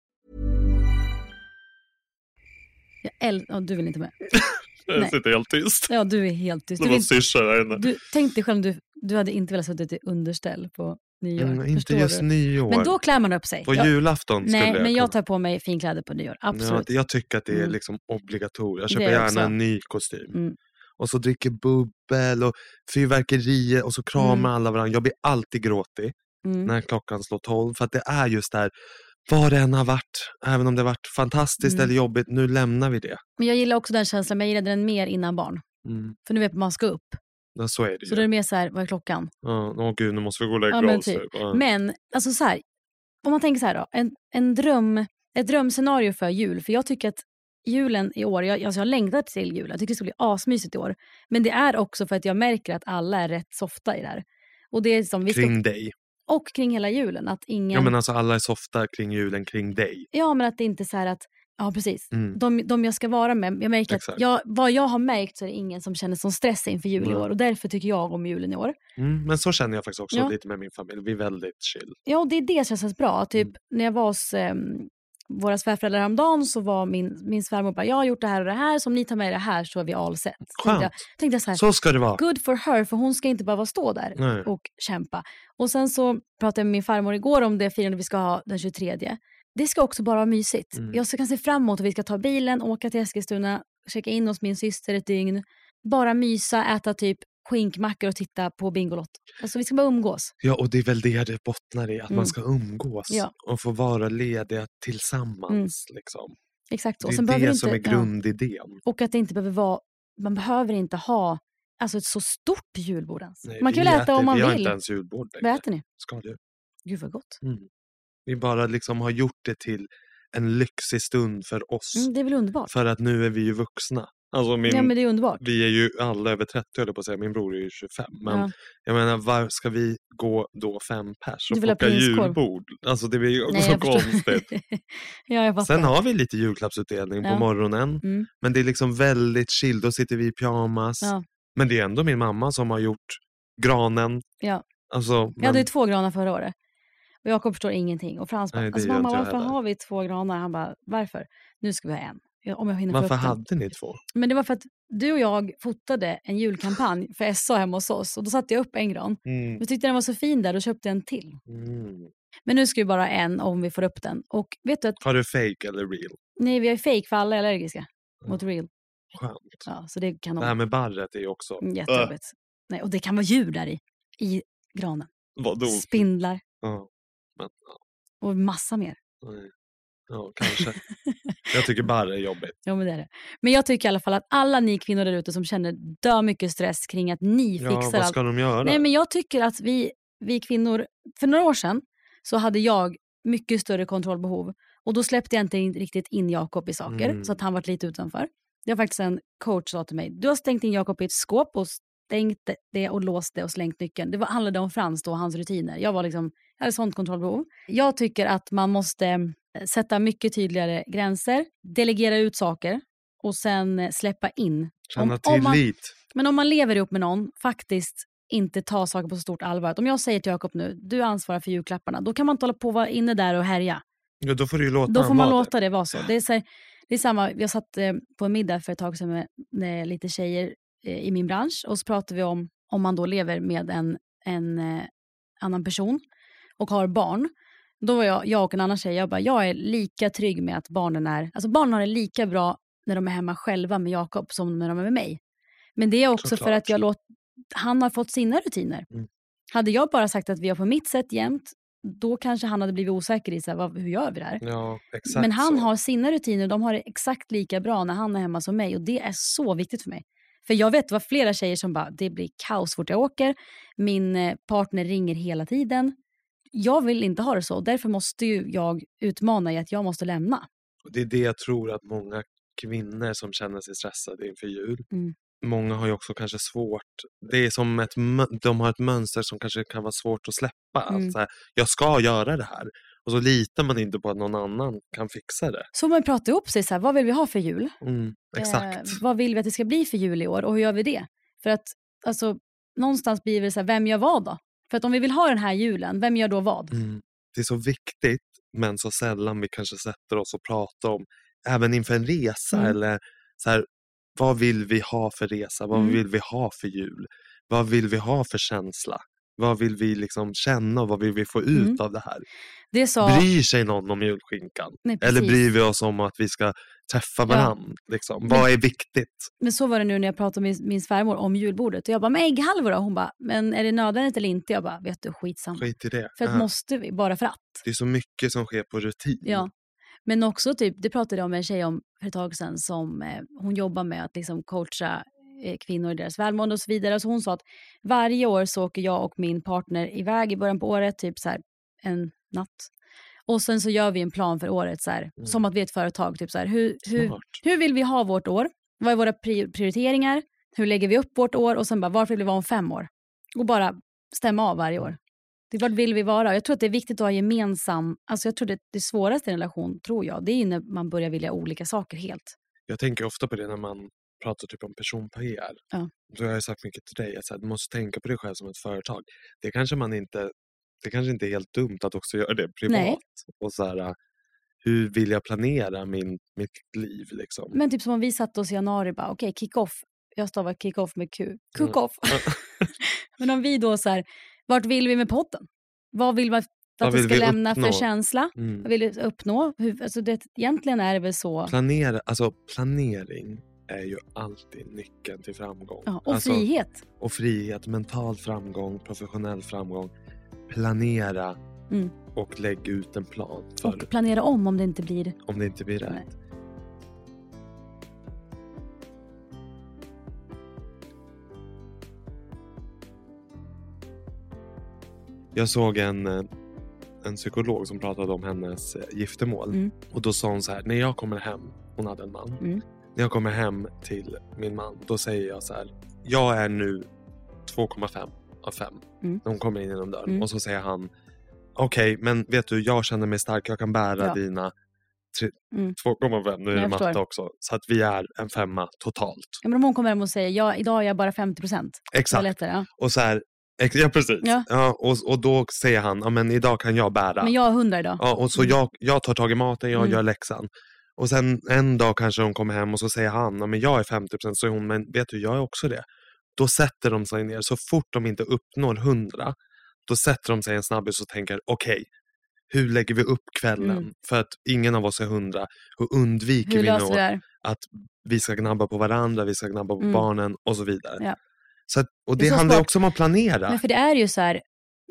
Jag äl- ja, du vill inte med. Jag Nej. sitter helt tyst. Ja, du är helt tyst. Det Du var vill, syrsa där inne. du, tänk dig själv du, du hade inte velat sitta i underställ på nyår. Mm, inte just du? nyår. Men då klär man upp sig. På Jag- julafton skulle Nej, jag men jag tar på mig finkläder på nyår. Ja, Absolut. det- jag tycker att det är Mm. liksom obligatoriskt. Jag Det köper är gärna också. en ny kostym. Mm. Och så dricker bubbel och fyrverkerier och så kramar Mm. alla varandra. Jag blir alltid gråtig Mm. när klockan slår tolv. För att det är just där, vad det än har varit, även om det har varit fantastiskt Mm. eller jobbigt, nu lämnar vi det. Men jag gillar också den känslan, men jag gillade den mer innan barn. Mm. För nu vet man man ska upp. Ja, så är det Så ju. då är det mer så här, vad är klockan? Ja, åh gud, nu måste vi gå och lägga Ja, men oss. typ. typ. Ja. Men alltså så här, om man tänker så här då, en, en dröm, ett drömscenario för jul. För jag tycker att julen i år, jag, alltså jag längtar till jul. Jag tycker det ska bli asmysigt i år. Men det är också för att jag märker att alla är rätt softa i det här. Och det är som vi ska, Kring dig. Och kring hela julen. Att ingen, Ja men alltså alla är softa kring julen kring dig. Ja, men att det inte är så här att, ja precis, Mm. de, de jag ska vara med. Jag märker Exakt. att jag, vad jag har märkt så är det ingen som känner som stress inför jul i år. Och därför tycker jag om julen i år. Mm, men så känner jag faktiskt också Ja. lite med min familj. Vi är väldigt chill. Ja, och det är det som känns bra. Typ Mm. när jag var hos eh, våra svärföräldrar häromdagen så var min, min svärmor bara, jag har gjort det här och det här, så om ni tar med det här så är vi all set. Skönt. jag, tänkte jag så här, Så ska det vara. good for her, för hon ska inte behöva stå där Nej. och kämpa. Och sen så pratade jag med min farmor igår om det firande vi ska ha den 23. Det ska också bara vara mysigt. Mm. Jag kan se fram emot att vi ska ta bilen, åka till Eskilstuna, checka in hos min syster ett dygn, bara mysa, äta typ skinkmackor och titta på Bingolotto. Alltså vi ska bara umgås. Ja, och det är väl det det bottnar i, att Mm. man ska umgås Ja. och få vara lediga tillsammans. Liksom. Exakt så. Det är behöver det inte, som är ja. grundidén. Och att det inte behöver vara, man behöver inte ha alltså ett så stort julbord ens. Nej, man kan väl äta äter- om man vi har vill. inte ens julbord Vad längre. äter ni? Skaldjur. Gud vad gott. Mm. Vi bara liksom har gjort det till en lyxig stund för oss. Mm, det är väl underbart? För att nu är vi ju vuxna. Alltså min, Ja men det är underbart. Vi är ju alla över 30 höll jag på att säga. Min bror är ju 25. Men Ja. jag menar, var ska vi gå då fem pers och plocka julbord? Alltså det blir ju också Nej, så jag konstigt. ja jag. Sen har vi lite julklappsutdelning Ja. på morgonen. Mm. Men det är liksom väldigt chill. Då sitter vi i pyjamas. Ja. Men det är ändå min mamma som har gjort granen. Ja. Alltså, Jag men, hade ju två granar förra året. Och Jakob förstår ingenting. Och Frans bara, Nej, alltså, mamma jag varför har vi två granar? Han bara, varför? Nu ska vi ha en. Om jag hinner varför hade ni två? Men det var för att du och jag fotade en julkampanj för SA hemma hos oss. Och då satte jag upp en gran. Mm. Jag tyckte den var så fin där och köpte en till. Mm. Men nu ska vi bara en om vi får upp den. Och vet du att Har du fake eller real? nej, vi har fake för alla är allergiska mot real. Skönt. Ja, så det är Det här med barret är ju också... Mm, Jättejobbigt. Nej, och det kan vara djur där i. I granen. Vadå? Spindlar Ja. Men, ja, och massa mer. nej. Ja, kanske. jag tycker barr är jobbigt. Ja, men det är det. Men jag tycker i alla fall att alla ni kvinnor där ute som känner dö mycket stress kring att ni Ja, fixar vad allt. ska de göra? Nej, men jag tycker att vi, vi kvinnor, för några år sedan så hade jag mycket större kontrollbehov och då släppte jag inte in, riktigt in Jakob i saker Mm. så att han var lite utanför. Det var faktiskt en coach sa till mig, du har stängt in Jakob i ett skåp och stängt det och låst det och slängt nyckeln. Det var, handlade om Frans då och hans rutiner. Jag var liksom, jag hade sånt kontrollbehov. Jag tycker att man måste sätta mycket tydligare gränser, delegera ut saker och sen eh, släppa in. Känna om- om man- tillit. Men om man lever ihop med någon, faktiskt inte ta saker på så stort allvar. Om jag säger till Jakob nu, du ansvarar för julklapparna, då kan man inte hålla på och vara inne där och härja. Ja, då får du låta Då får man låta det vara så. Det är, så här, det är samma, jag satt eh, på en middag för ett tag sedan med, med lite tjejer eh, i min bransch och så pratade vi om om man då lever med en, en eh, annan person och har barn. Då var jag, jag och en annan tjej, jag bara, jag är lika trygg med att barnen är, alltså barnen har det lika bra när de är hemma själva med Jakob som när de är med mig. Men det är också för Såklart. att jag låt, han har fått sina rutiner. Mm. Hade jag bara sagt att vi har på mitt sätt jämt, då kanske han hade blivit osäker i så här, vad, hur gör vi det här? Ja, Men han så. har sina rutiner de har det exakt lika bra när han är hemma som mig och det är så viktigt för mig. För jag vet var flera tjejer som bara, det blir kaos fort jag åker, min eh, partner ringer hela tiden. Jag vill inte ha det så, därför måste jag utmana i att jag måste lämna. Och Det är det jag tror att många kvinnor som känner sig stressade inför jul. Mm. Många har ju också kanske svårt. Det är som ett, de har ett mönster som kanske kan vara svårt att släppa. Mm. Att så här, jag ska göra det här. Och så litar man inte på att någon annan kan fixa det. Så man pratar ihop sig, så här, vad vill vi ha för jul? Mm, exakt. Eh, vad vill vi att det ska bli för jul i år och hur gör vi det? För att alltså, någonstans blir det så här, vem gör vad då? För att om vi vill ha den här julen, vem gör då vad? Mm. Det är så viktigt, men så sällan vi kanske sätter oss och pratar om, även inför en resa Mm. eller så här, vad vill vi ha för resa? Vad Mm. vill vi ha för jul? Vad vill vi ha för känsla? Vad vill vi liksom känna och vad vill vi få ut Mm. av det här? Det sa... Bryr sig någon om julskinkan? Nej, Eller bryr vi oss om att vi ska träffa varandra? Liksom? Vad är viktigt? Men så var det nu när jag pratade med min, min svärmor om julbordet. Och jag bara, men ägghalvor då? Hon bara, men är det nödvändigt eller inte? Jag bara, vet du, skitsamma. Skit i det. För att Ja. måste vi, bara för att. Det är så mycket som sker på rutin. Ja. Men också, typ, det pratade jag med en tjej om för ett tag sedan som eh, hon jobbar med att liksom coacha eh, kvinnor i deras välmående och så vidare. Så hon sa att varje år så åker jag och min partner iväg i början på året, typ så här en natt. Och sen så gör vi en plan för året, så här, som att vi är ett företag. Typ så här, hur, hur, hur vill vi ha vårt år? Vad är våra pri- prioriteringar? Hur lägger vi upp vårt år? Och sen bara, varför vill vi vara om fem år? Och bara stämma av varje år. Det är vart vill vi vara? Jag tror att det är viktigt att ha gemensam... Alltså jag tror det, det svåraste i en relation, tror jag, det är när man börjar vilja olika saker helt. Jag tänker ofta på det när man pratar typ om person-PR. Ja. Jag har sagt mycket till dig att du måste tänka på dig själv som ett företag. Det kanske man inte det kanske inte är helt dumt att också göra det privat. Nej. Och så här, hur vill jag planera min, mitt liv? Liksom? Men typ som om vi satte oss i januari bara, okej, kick-off. Jag stavar kick-off med Q. Cook-off. Men om vi då så här, vart vill vi med podden? Vad vill man att det ska lämna uppnå? för känsla? Mm. Vad vill vi uppnå? Hur, alltså det, egentligen är det väl så. Planera, alltså, planering är ju alltid nyckeln till framgång. Ja, och alltså, frihet. och frihet, mental framgång, professionell framgång. Planera Mm. och lägg ut en plan för Och planera om om det inte blir... om det inte blir rätt. Nej. Jag såg en, eh, en psykolog som pratade om hennes eh, giftermål. Mm. Och då sa hon så här, när jag kommer hem, hon hade en man. Mm. När jag kommer hem till min man, då säger jag så här, jag är nu 2,5 av 5. Mm. När hon kommer in genom dörren. Mm. Och så säger han, okej men vet du, jag känner mig stark, jag kan bära Ja. dina Mm. 2,5, nu är det matte också. Så att vi är en femma totalt. Ja, men om hon kommer hem och säger, ja, idag är jag bara 50 procent. Exakt. lättare. Ja. Och så här, ja precis. Ja. Ja. och, och då säger han, ja men idag kan jag bära. Men jag har 100 idag. Ja, och så Mm. jag, jag tar tag i maten, jag Mm. gör läxan. Och sen en dag kanske de kommer hem och så säger han, ja, men jag är 50% så är hon, men vet du, jag är också det. Då sätter de sig ner, så fort de inte uppnår 100, då sätter de sig i en snabbis och tänker, okej, hur lägger vi upp kvällen? Mm. För att ingen av oss är 100. Hur undviker Hur vi här? att vi ska gnabba på varandra, vi ska gnabba på Mm. barnen och så vidare. Ja. Så att, och Det det handlar smart. också om att planera. Men för det är ju så här,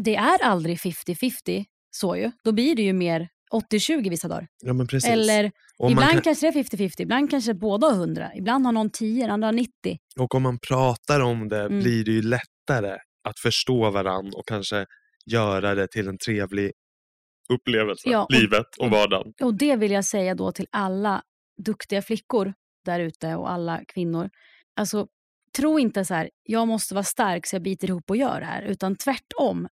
det är aldrig 50-50 så ju. Då blir det ju mer 80-20 vissa dagar. ja, men precis. Eller och, ibland kan, kanske det är 50-50, ibland kanske båda har 100. Ibland har någon 10, den andra har 90. och om man pratar om det Mm. blir det ju lättare att förstå varandra och kanske göra det till en trevlig upplevelse. Ja, och- Livet och vardagen. Och det vill jag säga då till alla duktiga flickor där ute och alla kvinnor. Alltså, tro inte så här, jag måste vara stark så jag biter ihop och gör det här. Utan tvärtom.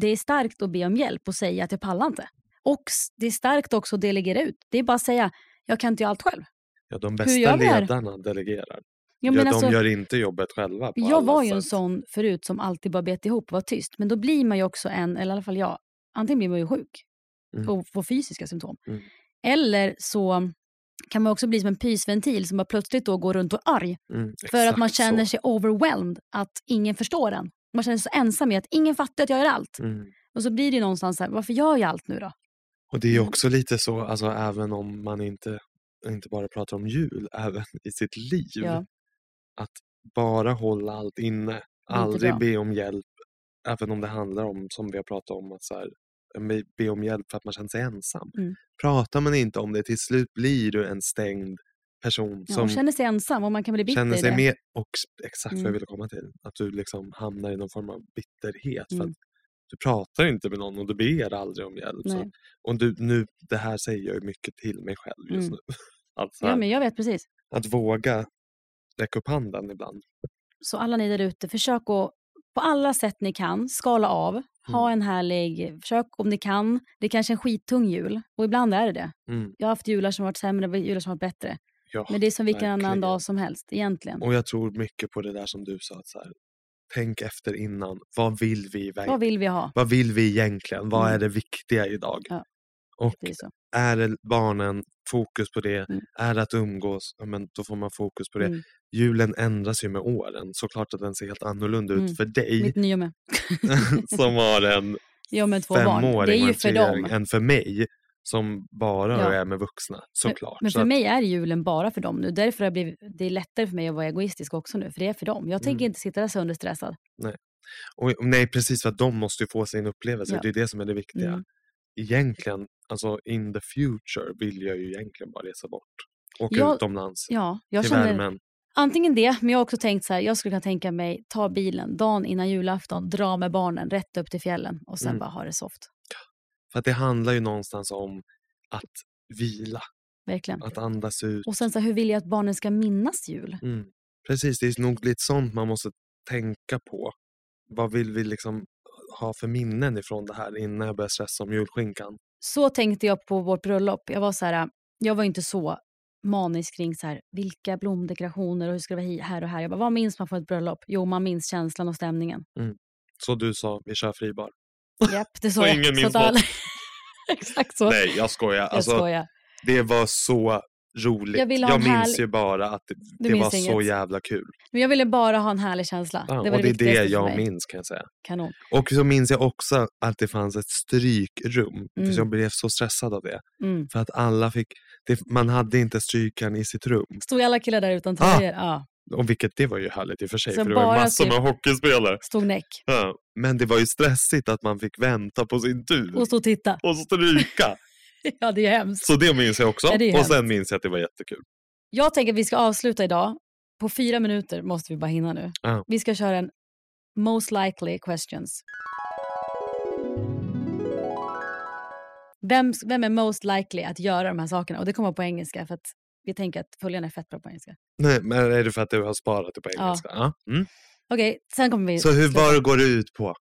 Det är starkt att be om hjälp och säga att jag pallar inte. Och det är starkt också att delegera ut. Det är bara att säga, jag kan inte göra allt själv. Ja, de bästa ledarna delegerar. Ja, Ja, men de alltså, gör inte jobbet själva. Jag var ju en sån förut som alltid bara bet ihop och var tyst. Men då blir man ju också en, eller i alla fall jag, antingen blir man ju sjuk Mm. och får fysiska symptom. Mm. Eller så kan man också bli som en pysventil som bara plötsligt då går runt och är arg. Mm, För att man känner så. sig overwhelmed, att ingen förstår en. Man känner sig så ensam i att ingen fattar att jag gör allt. Mm. Och så blir det ju någonstans så här, varför gör jag allt nu då? Och det är Mm. också lite så, alltså, även om man inte, inte bara pratar om jul, även i sitt liv. Ja. Att bara hålla allt inne, aldrig be om hjälp. Även om det handlar om, som vi har pratat om, att så här, be- om hjälp för att man känner sig ensam. Mm. Pratar man inte om det, till slut blir du en stängd person Ja, som känner sig ensam och man kan bli bitter känner i sig det. mer, och exakt vad jag Mm. ville komma till, att du liksom hamnar i någon form av bitterhet. För Mm. att du pratar inte med någon och du ber aldrig om hjälp. Så, och du, nu, det här säger jag mycket till mig själv just Mm. nu. Att, så här, Ja, men jag vet precis. att våga räcka upp handen ibland. Så alla ni där ute, försök att på alla sätt ni kan skala av. Ha Mm. en härlig, försök om ni kan. Det är kanske en skittung jul och ibland är det det. Mm. Jag har haft jular som varit sämre och jular som varit bättre. Ja, Men det är som vilken annan verkligen. dag som helst egentligen. Och jag tror mycket på det där som du sa, att så här, tänk efter innan. Vad vill vi? Vad vill vi ha? Vad vill vi egentligen? Vad Mm. är det viktiga idag? Ja, och Det är är det barnen, fokus på det. Mm. Är det att umgås, ja, men då får man fokus på det. Mm. Julen ändras ju med åren. Såklart att den ser helt annorlunda ut Mm. för dig Mitt nya med. som har en Jag med två barn. femåring Det är ju för dem. än för mig som bara Ja. är med vuxna. Såklart. Men Så för att- mig är julen bara för dem nu. Därför har det, blivit, det är lättare för mig att vara egoistisk också nu. För det är för dem. Jag tänker Mm. inte sitta där sönderstressad. och, och nej, precis för att de måste ju få sin upplevelse. Ja. Det är det som är det viktiga. Mm. Egentligen, alltså in the future vill jag ju egentligen bara resa bort. Åka Jag- utomlands. Ja, jag till känner värmen. antingen det, men jag har också tänkt så här. Jag skulle kunna tänka mig ta bilen dagen innan julafton, dra med barnen rätt upp till fjällen och sen Mm. bara ha det soft. För att det handlar ju någonstans om att vila, Verkligen. att andas ut. Och sen så hur vill jag att barnen ska minnas jul? Mm. Precis, det är nog lite sånt man måste tänka på. Vad vill vi liksom ha för minnen ifrån det här innan jag börjar stressa om julskinkan? Så tänkte jag på vårt bröllop. Jag var så här, jag var inte så manisk kring så här, vilka blomdekorationer och hur ska det vara här och här. Jag bara, vad minns man från ett bröllop? Jo, man minns känslan och stämningen. Så du sa, vi kör fribar. Japp, det Och jag. ingen Så alla... Exakt så. Nej, jag skojar. jag Alltså, skojar. det var så roligt. Jag jag minns härlig- ju bara att det, det var minns så inget. jävla kul. Men jag ville bara ha en härlig känsla. Ja, det var och det, det är det jag minns kan jag säga. Kanon. Och så minns jag också att det fanns ett strykrum. Mm. För jag blev så stressad av det. Mm. För att alla fick, det, man hade inte strykaren i sitt rum. Stod alla killar där utan Ah. tröjor? Ja. Och vilket det var ju härligt i och för sig. Så för det var ju massor typ- med hockeyspelare. Stod näck Ja. Men det var ju stressigt att man fick vänta på sin tur. och stod och titta. Och stryka. ja, det är hemskt. Så det minns jag också. Ja, och hemskt. sen minns jag att det var jättekul. Jag tänker att vi ska avsluta idag. På fyra minuter måste vi bara hinna nu. Ja. Vi ska köra en most likely questions. Vem, vem är most likely att göra de här sakerna? Och det kommer på engelska för att vi tänker att följarna är fett bra på engelska. Nej, men är det för att du har sparat det på Ja. engelska? Ja. Mm. Okej, sen kommer vi... Så hur, vad går det ut på?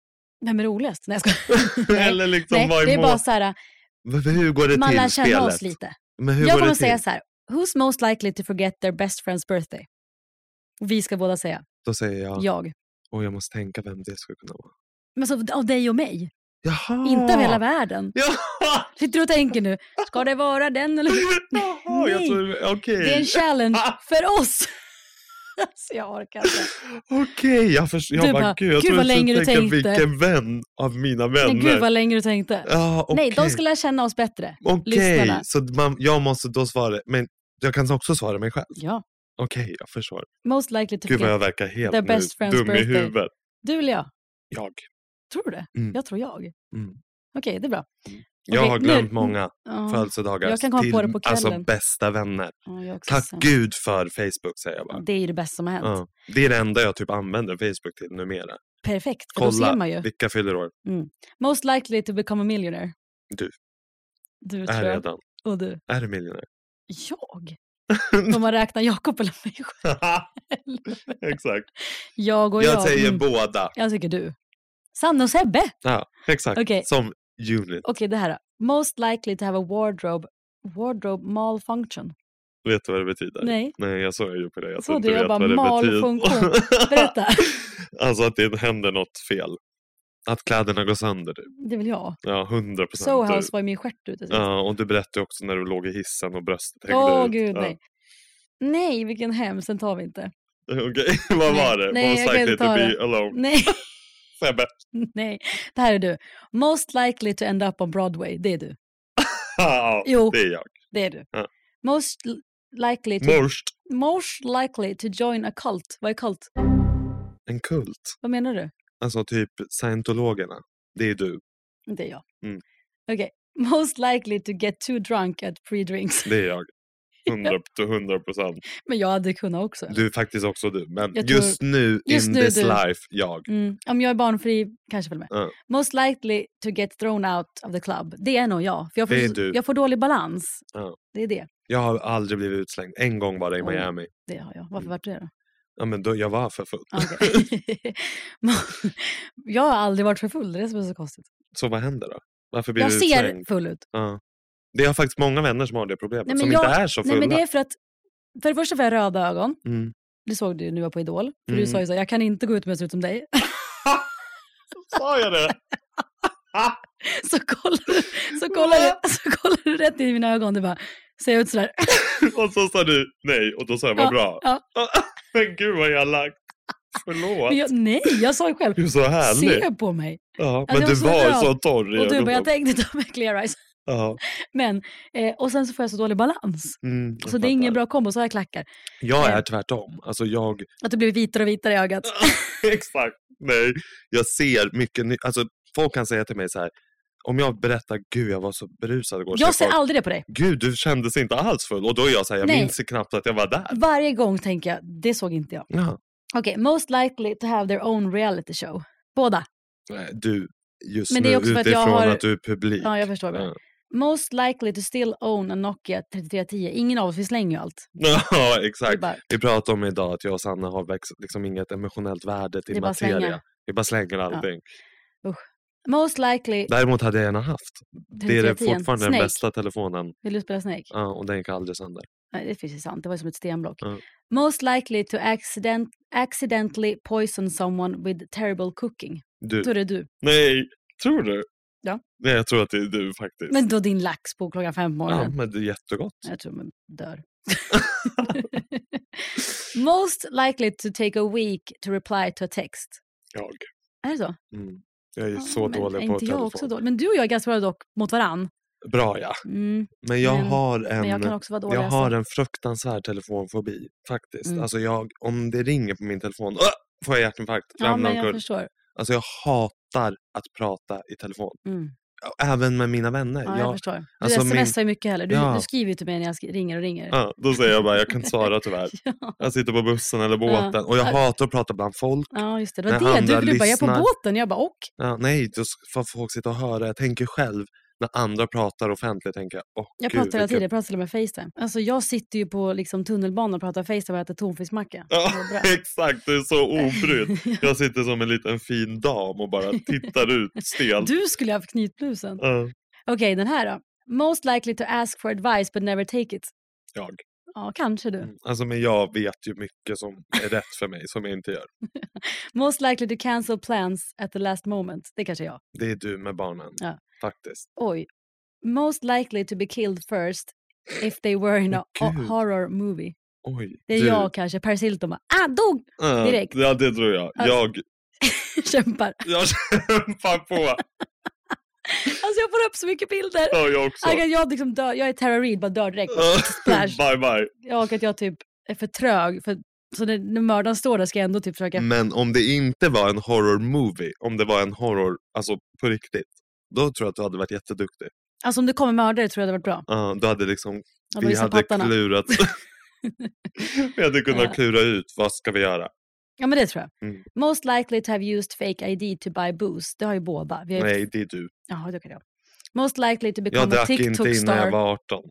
Vem är roligast? Nej, jag. Nej. Eller liksom Nej, vad det är är bara så här, V- Hur går det man till lär känna spelet? oss lite. Men hur Jag kommer säga så här, who's most likely to forget their best friend's birthday? Och vi ska båda säga, Då säger jag, jag. och jag måste tänka vem det skulle kunna vara. Men så av dig och mig, Jaha! inte av hela världen. Jaha! Sitter du och tänker nu, ska det vara den eller? Jaha, Nej. tror, okej. Det är en challenge för oss. alltså, jag orkar inte. Okej, jag förstår. Jag Du bara, gud, jag "Gud, vad länge du tänkte." vilken vän av mina vänner. Men gud vad länge du tänkte. Ja, okej. Nej, de ska lära känna oss bättre. Okej, lyssnarna. så man, jag måste då svara, men jag kan också svara mig själv. Ja. Okej, jag förstår. Most likely to Gud vad jag verkar helt nu best friend's dum i birthday. huvudet. Du eller jag? Jag. Tror du det? Mm. Jag tror jag. Mm. Okej, det är bra. Jag Okej, har nu- glömt många Ja. födelsedagar. Jag kan komma till, på det på Alltså kvällen. bästa vänner. Jag också Tack sämst. gud för Facebook säger jag bara. Det är ju det bästa som har hänt. Ja. Det är det enda jag typ använder Facebook till numera. Perfekt, för då ser Kolla man ju. vilka fyller år. Most likely to become a millionaire. Du. Du Är tror jag. redan. Och du. Är du miljonär? Jag? Om man räknar Jakob eller mig själv. exakt. Jag och Jag jag. säger Mm. båda. Jag tycker du. Sanne och Sebbe. Ja, exakt. Okej. Som unit. Okej, det här då. Most likely to have a wardrobe, wardrobe malfunction. Vet du vad det betyder? Nej. Nej, jag såg ju på det. Jag Så inte du, du jag vet bara, vad det malfunktion. Berätta. alltså att det händer något fel. Att kläderna går sönder. Typ. Det vill jag. Ja, hundra procent. So House var ju min stjärt ute sist. Ja, och du berättade också när du låg i hissen och bröstet hängde Åh ut. gud Ja. nej. Nej, vilken hemskt. Den tar vi inte. Okej, vad Nej, var det? nej, Most likely to be alone. Nej, Sebbe. nej. Det här är du. Most likely to end up on Broadway. Det är du. Ja, Jo. det är jag. Det är du. Ja. Most likely to... Morst. Most likely to join a cult. Vad är cult? En kult. Vad menar du? Alltså typ scientologerna. Det är du. Det är jag. Mm. Okej. Most likely to get too drunk at pre-drinks. Det är jag. 100 till 100 procent. Men jag hade kunnat också. Du faktiskt också du. Men Jag tror- just nu, just in nu this du. life, jag. Mm. Om jag är barnfri, kanske väl med. Ja. Most likely to get thrown out of the club. Det är nog jag. För jag, får, Det är du. jag får dålig balans. Ja. Det är det. Jag har aldrig blivit utslängd. En gång bara i Oj. Miami. Det har jag. Varför vart det då? Ja, men då, jag var för full. Ah, okej. jag har aldrig varit för full. Det är det som är så konstigt. Så vad händer då? Varför blir Jag du ser utslängd? full ut. Ja. Det har faktiskt många vänner som har det problemet. Nej, som jag- inte är så fulla. Nej, men det är för att för det första får jag röda ögon. mm. Det såg du när du var på Idol. För Mm. du sa ju så jag kan inte gå ut om jag ser ut som dig. Sa jag det? så kollar du, så kollar du, så kollar du rätt in i mina ögon. Du bara, ser jag ut sådär? Och så sa du nej och då sa jag vad Ja, bra. ja. Men gud vad elakt. Förlåt. Men jag, nej, jag sa ju själv, Du är så härlig. se på mig. Ja, men det du var så var så torr Och du bara, jag tänkte ta med clear eyes. Ja. Men, eh, och sen så får jag så dålig balans. Mm, Så det är ingen bra kombo, så har jag klackar. Jag Eh. är tvärtom. Alltså jag... Att du blir vitare och vitare i ögat. Exakt. Nej, jag ser mycket ny... Alltså folk kan säga till mig så här. Om jag berättar, gud jag var så berusad igår. Jag ser folk, aldrig det på dig. Gud, du kändes inte alls full. Och då är jag så här, jag Nej. minns knappt att jag var där. Varje gång tänker jag, det såg inte jag. Ja. Okej, most likely to have their own reality show. Båda. Nej, Du, just Men det är nu också för att utifrån jag har- att du är publik. Ja, jag förstår. Ja. Most likely to still own a Nokia 3310. Ingen av oss, vi slänger ju allt. Ja, Det är exakt. bara, Vi pratade om idag att jag och Sanna har växt, liksom inget emotionellt värde till Det är bara materia. slänga. Vi bara slänger allting. most likely Däremot hade jag gärna haft. Det är det 3310. fortfarande Snake. den bästa telefonen. Vill du spela Snake? Ja, och den gick aldrig sönder. Nej, det finns ju sant. Det var som ett stenblock. Ja. Most likely to accident, accidentally poison someone with terrible cooking. Du. Då är det du. Nej, tror du? Ja. Nej, jag tror att det är du faktiskt. Men då din lax på klockan fem på ja, morgonen. men det är jättegott. Jag tror man dör. Most likely to take a week to reply to a text. Jag. Är det så? Mm. Jag är Ja, så dålig på inte telefon. jag också dålig? Men du och jag är ganska bra dock mot varann. Bra ja. Mm. Men jag Men- har en... Men jag kan också vara dålig. Jag alltså. har en fruktansvärd telefonfobi faktiskt. Mm. Alltså jag, om det ringer på min telefon, får jag hjärtinfarkt. Ja, men jag förstår. Alltså jag hatar att prata i telefon. Mm. Även med mina vänner. Ja, jag jag, förstår. Du alltså smsar ju mycket heller. Du, Ja. du skriver ju till mig när jag ringer och ringer. ja, då säger jag bara, jag kan inte svara tyvärr. Ja. Jag sitter på bussen eller Ja. båten och jag Ja. hatar att prata bland folk. Ja, just det. Det var det. Du, du bara, jag är på båten. Jag bara, och? Ja, nej, då får folk sitta och höra. Jag tänker själv, när andra pratar offentligt, tänker jag, åh Jag gud, pratar hela tiden. Jag pratar till och med Facetime. Alltså, jag sitter ju på liksom, tunnelbanan och pratar Facetime och äter tonfiskmacka. Ja, exakt, det är så obrytt. Jag sitter som en liten fin dam och bara tittar ut stelt. Du skulle ha haft knytblusen. Ja, Okej, den här då. Most likely to ask for advice but never take it. jag. Ja, kanske du. Mm. Alltså, men jag vet ju mycket som är rätt för mig, som jag inte gör. Most likely to cancel plans at the last moment. Det kanske är jag. Det är du med barnen, Ja. Faktiskt. Oj. Most likely to be killed first if they were in a gud. horror movie. Oj, Det är du. jag kanske. Paris Hilton bara, ah, dog! Direkt. Ja, det tror jag. Alltså- Jag, Kämpar. jag kämpar på. Alltså jag får upp så mycket bilder. Ja, jag också. Jag, jag, liksom dör, jag är Tara Reid, bara dör direkt. Bye bye. Jag att jag typ är för trög. För, så när, när mördaren står där ska jag ändå typ försöka... Men om det inte var en horror movie, om det var en horror, alltså på riktigt, då tror jag att du hade varit jätteduktig. Alltså om det kommer mördare tror jag det hade varit bra. Ja, du hade liksom, Jag vi hade pattarna. klurat. vi hade kunnat Ja. klura ut, vad ska vi göra? Ja men det tror jag. Mm. Most likely to have used fake ID to buy booze. Det har ju båda. Har ju... Nej, det är du. Jaha, det kan jag. Most likely to Jag become a drack inte TikTok innan jag star. var 18.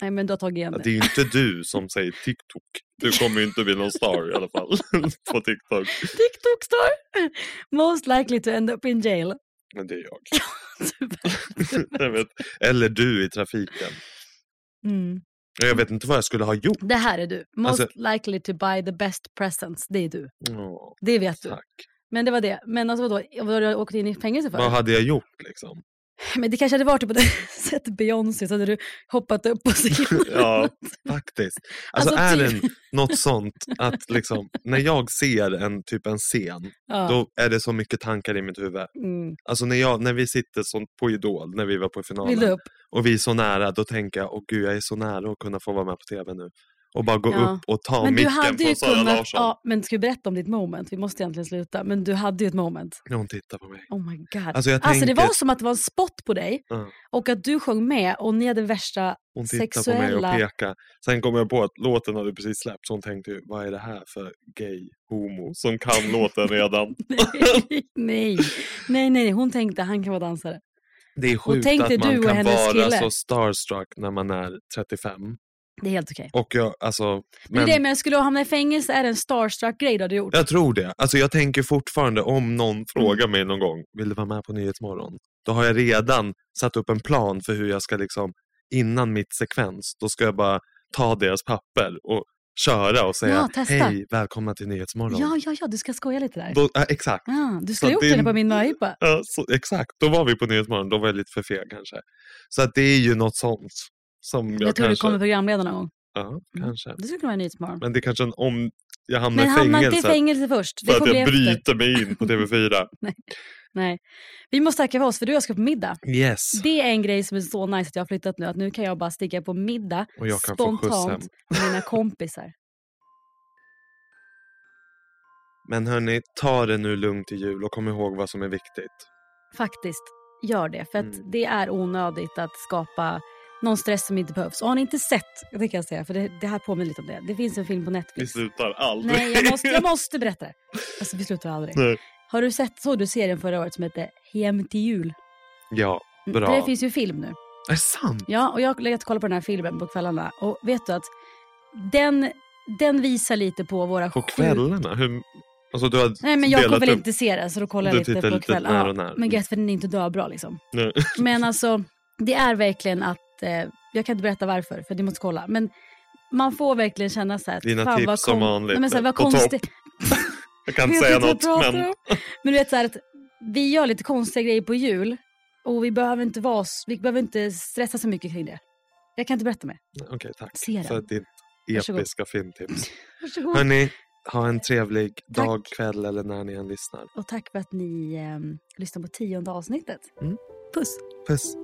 Nej men du har tagit igen Ja, det. det är inte du som säger TikTok. Du kommer ju inte bli någon star i alla fall på TikTok. TikTok star! Most likely to end up in jail. Men det är jag. Jag vet. Eller du i trafiken. mm. Jag vet inte vad jag skulle ha gjort. Det här är du. Most Alltså- likely to buy the best presents. Det är du. Åh, Det vet du. tack. Men det var det. Men alltså vadå? Vad har du åkt in i fängelse för? Vad hade jag gjort liksom? Men det kanske hade varit på det sättet Beyoncé så hade du hoppat upp och simmat. Ja, faktiskt. Alltså, Alltså, är typ- det något sånt att liksom, när jag ser en typ en scen, Ja. då är det så mycket tankar i mitt huvud. Mm. Alltså när, jag, när vi sitter som på Idol, när vi var på finalen, och vi är så nära, då tänker jag, åh gud jag är så nära att kunna få vara med på tv nu. Och bara gå Ja. upp och ta Men du micken från Sara kunnat... Larsson. Ja, men ska vi berätta om ditt moment? Vi måste egentligen sluta. Men du hade ju ett moment. När hon tittar på mig. Oh my god. Alltså, jag Alltså det tänker- var som att det var en spot på dig Ja. och att du sjöng med och ni hade värsta Hon tittar på mig sexuella... och pekar. Sen kom jag på att låten hade precis släppts. Hon tänkte, ju, vad är det här för gay homo som kan låten redan? nej, nej, nej, nej, hon tänkte han kan vara dansare. Det är sjukt att man kan vara kille. så starstruck när man är 35. Det är helt okej. Och jag, alltså, Men... men, Det, men skulle du hamna i fängelse är det en starstruck-grej du hade gjort. jag tror det. Alltså, jag tänker fortfarande om Mm. någon frågar mig någon gång, vill du vara med på Nyhetsmorgon? Då har jag redan satt upp en plan för hur jag ska liksom, innan mitt sekvens, då ska jag bara ta deras papper och köra och säga Ja, hej, välkomna till Nyhetsmorgon. Ja, ja, ja, du ska skoja lite där. Då, ja, exakt. Ah, du skulle ha gjort det är- det på min möhippa. Ja, så, exakt, då var vi på Nyhetsmorgon. Då var jag lite för feg kanske. Så att det är ju något sånt. Som jag, Jag tror du kanske... kommer programleda någon gång. Ja, kanske. Det skulle kunna vara Nyhetsmorgon. Men det är kanske en, om jag hamnar Men i hamna fängelse. inte i fängelse först. Det för att jag efter. bryter mig in på TV4. Nej. Vi måste tacka för oss för du och jag ska på middag. Yes. Det är en grej som är så nice att jag har flyttat nu. Att nu kan jag bara sticka på middag Och jag kan spontant med mina kompisar. Men hörni, ta det nu lugnt i jul och kom ihåg vad som är viktigt. Faktiskt, gör det. För att Mm. det är onödigt att skapa någon stress som inte behövs. Och har ni inte sett, det kan jag säga, för det, det här påminner lite om det. Det finns en film på Vi Netflix. slutar aldrig. Nej, jag måste, jag måste berätta det. Alltså vi slutar aldrig. Nej. Har du sett, såg du serien förra året som heter Hem till jul? Ja, Mm, bra. Det finns ju film nu. Är det sant? Ja, och jag har legat och kollat på den här filmen på kvällarna. Och vet du att den, den visar lite på våra På kvällarna? Hur... Alltså du har Nej men jag vill upp- inte se den så då kollar jag lite på kvällen. när när. Men gött för den är inte döbra liksom. Nej. Men alltså det är verkligen att, eh, jag kan inte berätta varför för ni måste kolla. Men man får verkligen känna så här. att Dina fan, tips vad som vanligt Nej, men så här, är vad konstigt. Jag kan inte säga något men... Men du vet så här att vi gör lite konstiga grejer på jul. Och vi behöver inte, vara, vi behöver inte stressa så mycket kring det. Jag kan inte berätta mer. Okej, tack Se den. för ditt episka filmtips. Varsågod. Hörni, ha en trevlig Tack. dag, kväll eller när ni än lyssnar. Och tack för att ni eh, lyssnar på tionde avsnittet. Mm. Puss! Puss!